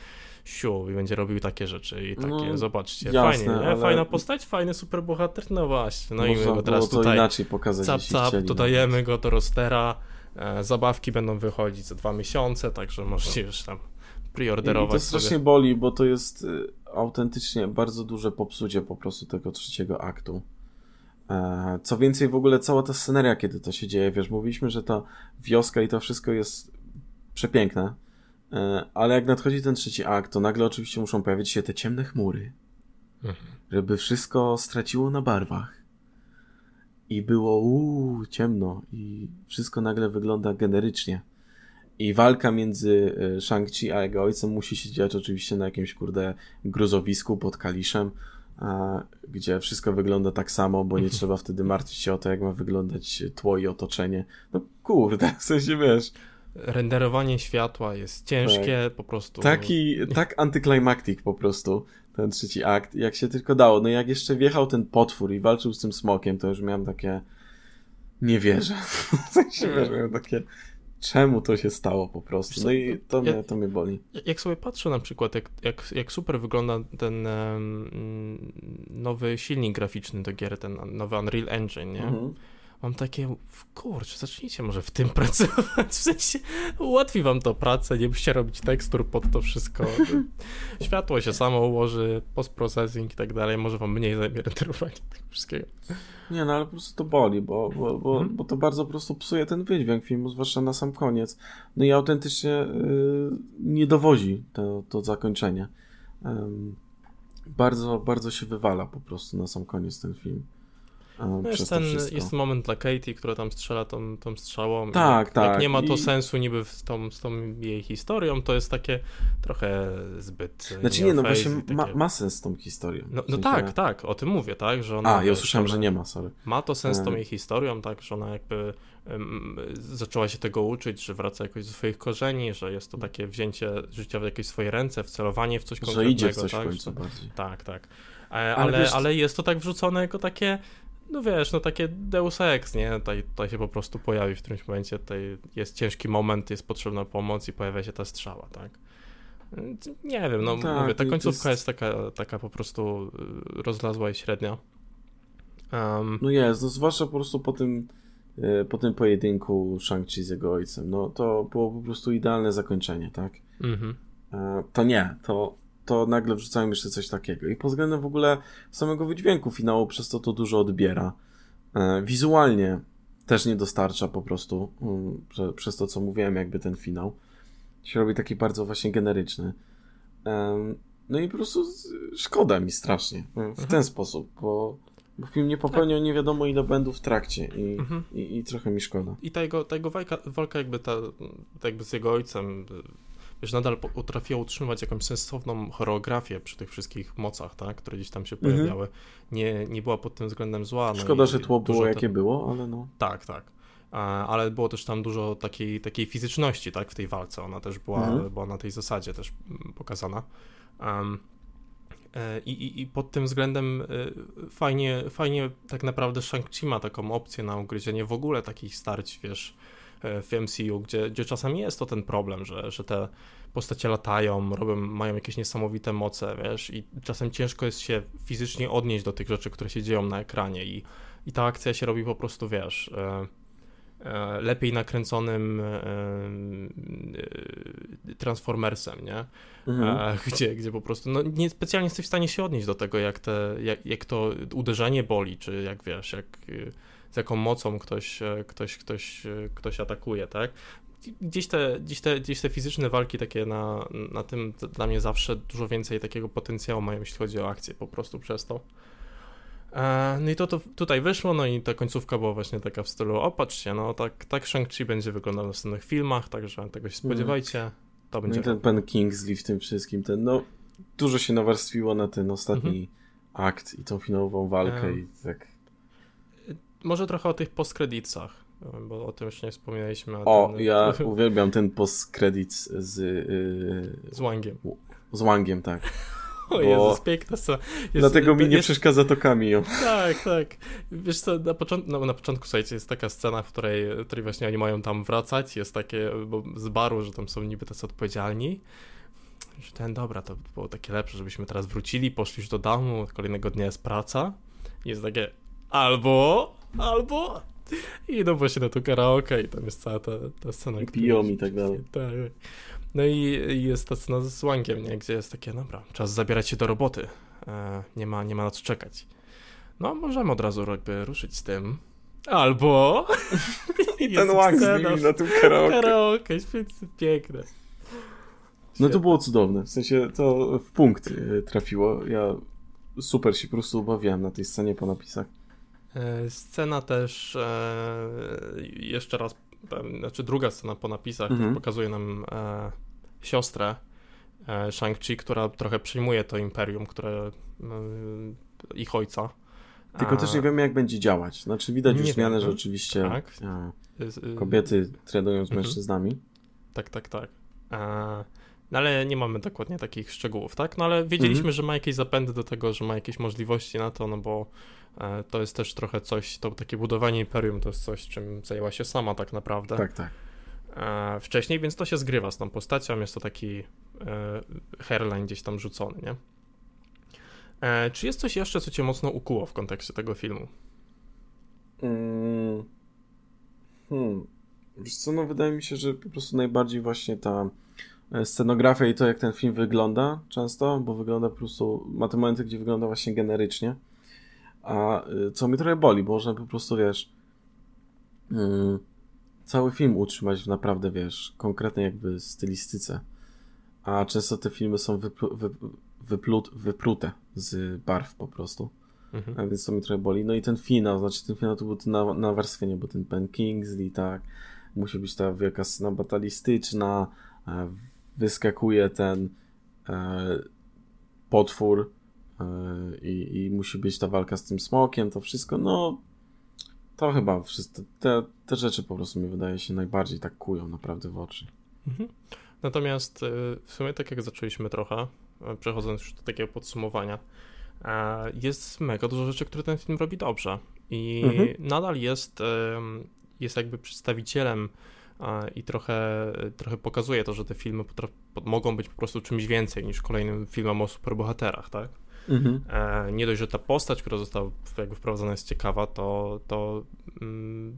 siu i będzie robił takie rzeczy i takie, no, zobaczcie, jasne, fajnie, ale... fajna postać, fajny superbohater, no właśnie, no i my go teraz tutaj inaczej pokazać, cap, cap, chcieli, dodajemy no. go do rostera, e, zabawki będą wychodzić za dwa miesiące, także możecie już tam preorderować I to strasznie sobie. boli, bo to jest y, autentycznie bardzo duże popsucie po prostu tego trzeciego aktu. E, co więcej, w ogóle cała ta sceneria, kiedy to się dzieje, wiesz, mówiliśmy, że ta wioska i to wszystko jest przepiękne, ale jak nadchodzi ten trzeci akt, to nagle oczywiście muszą pojawić się te ciemne chmury, mhm. żeby wszystko straciło na barwach. I było uuu, ciemno i wszystko nagle wygląda generycznie. I walka między e, Shang-Chi a jego ojcem musi się dziać oczywiście na jakimś kurde gruzowisku pod Kaliszem, gdzie wszystko wygląda tak samo, bo nie mhm. trzeba wtedy martwić się o to, jak ma wyglądać tło i otoczenie. No kurde, w sensie wiesz, renderowanie światła jest ciężkie, tak. po prostu. Taki, tak antyklimaktik po prostu, ten trzeci akt, jak się tylko dało. No jak jeszcze wjechał ten potwór i walczył z tym smokiem, to już miałem takie, nie wierzę. W sensie, wiesz, miałem takie, czemu to się stało po prostu. No i to mnie, to mnie boli. Jak sobie patrzę na przykład, jak, jak, jak super wygląda ten um, nowy silnik graficzny do gier, ten nowy Unreal Engine, nie? Mhm mam takie, kurczę, zacznijcie może w tym pracować, w sensie ułatwi wam to pracę, nie musicie robić tekstur pod to wszystko, światło się samo ułoży, postprocessing i tak dalej, może wam mniej zajmie renderowanie tego wszystkiego. Nie, no ale po prostu to boli, bo, bo, bo, hmm. bo to bardzo po prostu psuje ten wydźwięk filmu, zwłaszcza na sam koniec. No i autentycznie yy, nie dowozi to, to zakończenie. Yy, bardzo, bardzo się wywala po prostu na sam koniec ten film. No jest, ten, jest moment dla Katie, która tam strzela tą, tą strzałą. Tak, jak, tak. Jak nie ma to I... sensu niby z tą, z tą jej historią, to jest takie trochę zbyt. Znaczy nie, no właśnie takie... ma, ma sens z tą historią. No, no tak, tak, o tym mówię, tak, że ona. A, ja usłyszałem, że nie ma, sorry. Ma to sens z tą jej historią, tak, że ona jakby um, zaczęła się tego uczyć, że wraca jakoś do swoich korzeni, że jest to takie wzięcie życia w jakieś swoje ręce, wcelowanie w coś konkretnego. Że idzie w coś tak, w końcu bardziej. Tak, tak. E, ale, ale, wiesz... ale jest to tak wrzucone jako takie no wiesz, no takie Deus Ex, nie? Tutaj, tutaj się po prostu pojawi w którymś momencie, tutaj jest ciężki moment, jest potrzebna pomoc i pojawia się ta strzała, tak? Nie wiem, no tak, mówię, ta końcówka jest... jest, taka, taka po prostu y, rozlazła i średnia. Um, no jest, no zwłaszcza po prostu po tym y, po tym pojedynku Shang-Chi z jego ojcem, no to było po prostu idealne zakończenie, tak? Mhm. E, to nie, to to nagle wrzucają jeszcze coś takiego. I pod względem w ogóle samego wydźwięku finału przez to to dużo odbiera. E, wizualnie też nie dostarcza po prostu, um, przez to co mówiłem, jakby ten finał się robi taki bardzo właśnie generyczny. No i po prostu szkoda mi strasznie w mhm. ten sposób, bo, bo film nie popełniał tak. nie wiadomo ile błędów w trakcie i, mhm. i, i, trochę mi szkoda. I ta jego, ta jego walka, walka jakby, ta, jakby z jego ojcem wiesz, nadal potrafiła utrzymywać jakąś sensowną choreografię przy tych wszystkich mocach, tak, które gdzieś tam się mhm. pojawiały. Nie, nie była pod tym względem zła. No Szkoda, że tło było jakie było, ale no. Tak, tak. Ale było też tam dużo takiej, takiej fizyczności, tak, w tej walce. Ona też była, mhm. była na tej zasadzie też mm, pokazana. Um, i, i, I pod tym względem e, fajnie, fajnie tak naprawdę Shang-Chi ma taką opcję na ugryzienie w ogóle takich starć, wiesz, w MCU, gdzie, gdzie czasami jest to ten problem, że, że te postacie latają, robią, mają jakieś niesamowite moce, wiesz, i czasem ciężko jest się fizycznie odnieść do tych rzeczy, które się dzieją na ekranie i, i ta akcja się robi po prostu, wiesz, e, e, lepiej nakręconym Transformersem, nie? Mhm. Gdzie, gdzie po prostu no, nie specjalnie jesteś w stanie się odnieść do tego, jak, te, jak, jak to uderzenie boli, czy jak wiesz, jak z jaką mocą ktoś, ktoś, ktoś, ktoś atakuje, tak? gdzieś te, gdzieś, te, gdzieś te fizyczne walki takie na, na tym dla mnie zawsze dużo więcej takiego potencjału mają, jeśli chodzi o akcję po prostu przez to. E, no i to, to tutaj wyszło, no i ta końcówka była właśnie taka w stylu, o patrzcie, no tak, tak Shang-Chi będzie wyglądał w następnych filmach, także tego się mhm. spodziewajcie, to będzie... No i ten Pen Kingsley w tym wszystkim, ten, no dużo się nawarstwiło na ten ostatni mhm. akt i tą finałową walkę e... i tak... Może trochę o tych postcreditsach bo o tym już nie wspominaliśmy. O, ten... ja uwielbiam ten post-credit z... Yy... Z Wangiem. Z Wangiem, tak. O bo... Jezus, piękna scena. Jest, Dlatego mi nie jest... przeszkadza to Cameo. Tak, tak. Wiesz co, na, początku, no, na początku, słuchajcie, jest taka scena, w której, w której właśnie oni mają tam wracać, jest takie bo z baru, że tam są niby tacy odpowiedzialni, że ten, dobra, to było takie lepsze, żebyśmy teraz wrócili, poszli już do domu, kolejnego dnia jest praca, jest takie albo, albo i idą właśnie na to karaoke i tam jest cała ta, ta scena. I piją i tak dalej. Tak. No i jest ta scena z Łankiem, nie? gdzie jest takie, dobra, czas zabierać się do roboty. E, nie, ma, nie ma na co czekać. No, możemy od razu jakby ruszyć z tym. Albo... I ten Łank z na tym karaoke. Karaoke, piękne. No to było cudowne. W sensie to w punkt e, trafiło. Ja super się po prostu obawiałem na tej scenie po napisach. E, scena też e, jeszcze raz, znaczy druga scena po napisach mhm. pokazuje nam e, siostrę Shang-Chi, która trochę przyjmuje to imperium, które ich ojca. Tylko też nie wiemy, jak będzie działać. Znaczy, widać już zmianę, że oczywiście tak. kobiety tradują z mhm. mężczyznami. Tak, tak, tak. No ale nie mamy dokładnie takich szczegółów, tak? No ale wiedzieliśmy, mhm. że ma jakieś zapędy do tego, że ma jakieś możliwości na to, no bo to jest też trochę coś, to takie budowanie imperium to jest coś, czym zajęła się sama tak naprawdę. Tak, tak. E, wcześniej, więc to się zgrywa z tą postacią, jest to taki e, hairline gdzieś tam rzucony, nie? Czy jest coś jeszcze, co cię mocno ukuło w kontekście tego filmu? Mm. Hmm. Wiesz co, no wydaje mi się, że po prostu najbardziej właśnie ta scenografia i to, jak ten film wygląda często, bo wygląda po prostu, ma te momenty, gdzie wygląda właśnie generycznie. A y, co mnie trochę boli, bo można po prostu, wiesz, yy, cały film utrzymać w naprawdę, wiesz, konkretnej jakby stylistyce. A często te filmy są wyplu, wy, wyplut, wyprute z barw po prostu. Mhm. A więc to mnie trochę boli. No i ten finał, znaczy ten finał to był to na, nawarstwienie, bo ten Ben Kingsley, tak, musi być ta wielka scena batalistyczna, e, wyskakuje ten e, potwór, i, i musi być ta walka z tym smokiem, to wszystko, no to chyba wszystko, te, te rzeczy po prostu mi wydaje się najbardziej tak kują naprawdę w oczy. Mhm. Natomiast e, w sumie tak jak zaczęliśmy trochę, e, przechodząc już do takiego podsumowania, jest mega dużo rzeczy, które ten film robi dobrze i mhm. nadal jest, jest jakby przedstawicielem i trochę, trochę pokazuje to, że te filmy mogą być po prostu czymś więcej niż kolejnym filmem o superbohaterach, tak? Mhm. E, nie dość, że ta postać, która została jakby wprowadzona jest ciekawa, to, to mm,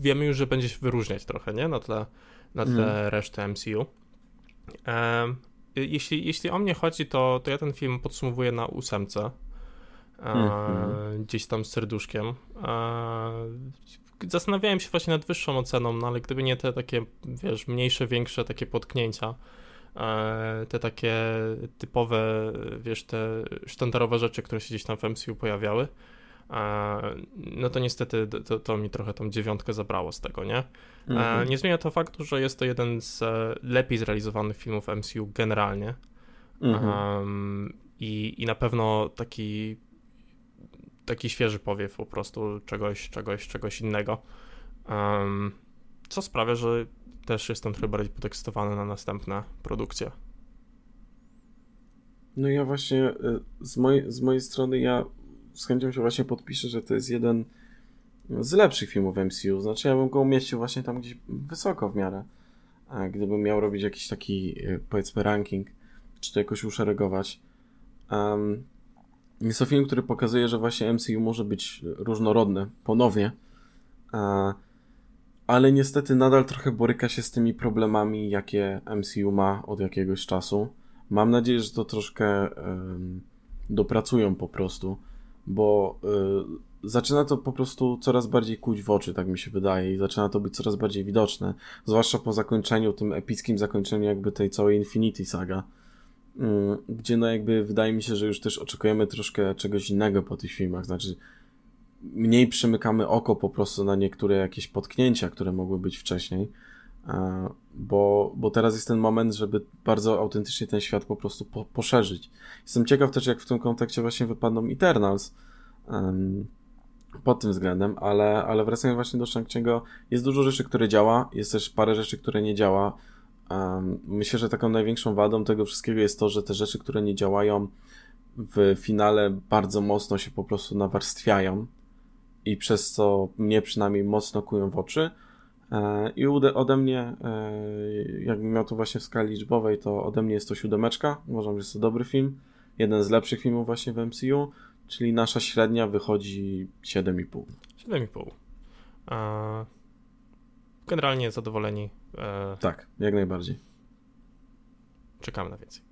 wiemy już, że będzie się wyróżniać trochę, nie? Na tle, na tle mhm. reszty MCU. E, jeśli, jeśli o mnie chodzi, to, to ja ten film podsumowuję na ósemce. E, mhm. Gdzieś tam z serduszkiem. Zastanawiałem się właśnie nad wyższą oceną, no ale gdyby nie te takie, wiesz, mniejsze, większe takie potknięcia, te takie typowe, wiesz, te sztandarowe rzeczy, które się gdzieś tam w MCU pojawiały, e, no to niestety to, to mi trochę tą dziewiątkę zabrało z tego, nie? E, mhm. Nie zmienia to faktu, że jest to jeden z lepiej zrealizowanych filmów MCU generalnie. Mhm. Um, i, I na pewno taki taki świeży powiew po prostu czegoś, czegoś, czegoś innego. Um, co sprawia, że też jestem trochę bardziej podekscytowany na następne produkcje. No ja właśnie y, z mojej, z mojej strony ja z chęcią się właśnie podpiszę, że to jest jeden z lepszych filmów MCU. Znaczy ja bym go umieścił właśnie tam gdzieś wysoko w miarę. A gdybym miał robić jakiś taki y, powiedzmy ranking, czy to jakoś uszeregować. Um, jest to film, który pokazuje, że właśnie MCU może być różnorodne ponownie. Uh, ale niestety nadal trochę boryka się z tymi problemami, jakie MCU ma od jakiegoś czasu. Mam nadzieję, że to troszkę dopracują po prostu, bo y, zaczyna to po prostu coraz bardziej kuć w oczy, tak mi się wydaje, i zaczyna to być coraz bardziej widoczne, zwłaszcza po zakończeniu, tym epickim zakończeniu jakby tej całej Infinity Saga, y, gdzie no jakby wydaje mi się, że już też oczekujemy troszkę czegoś innego po tych filmach, znaczy mniej przymykamy oko po prostu na niektóre jakieś potknięcia, które mogły być wcześniej, e, bo, bo teraz jest ten moment, żeby bardzo autentycznie ten świat po prostu po, poszerzyć. Jestem ciekaw też, jak w tym kontekście właśnie wypadną Eternals um, pod tym względem, ale, ale wracając właśnie do Shang-Chi'ego, jest dużo rzeczy, które działa, jest też parę rzeczy, które nie działa. Um, myślę, że taką największą wadą tego wszystkiego jest to, że te rzeczy, które nie działają w finale bardzo mocno się po prostu nawarstwiają i przez co mnie przynajmniej mocno kują w oczy. E, I ode mnie, e, jakbym miał to właśnie w skali liczbowej, to ode mnie jest to siódemeczka. Uważam, że jest to dobry film. Jeden z lepszych filmów właśnie w MCU, czyli nasza średnia wychodzi 7,5. 7,5. Generalnie zadowoleni. E, tak, jak najbardziej. Czekamy na więcej.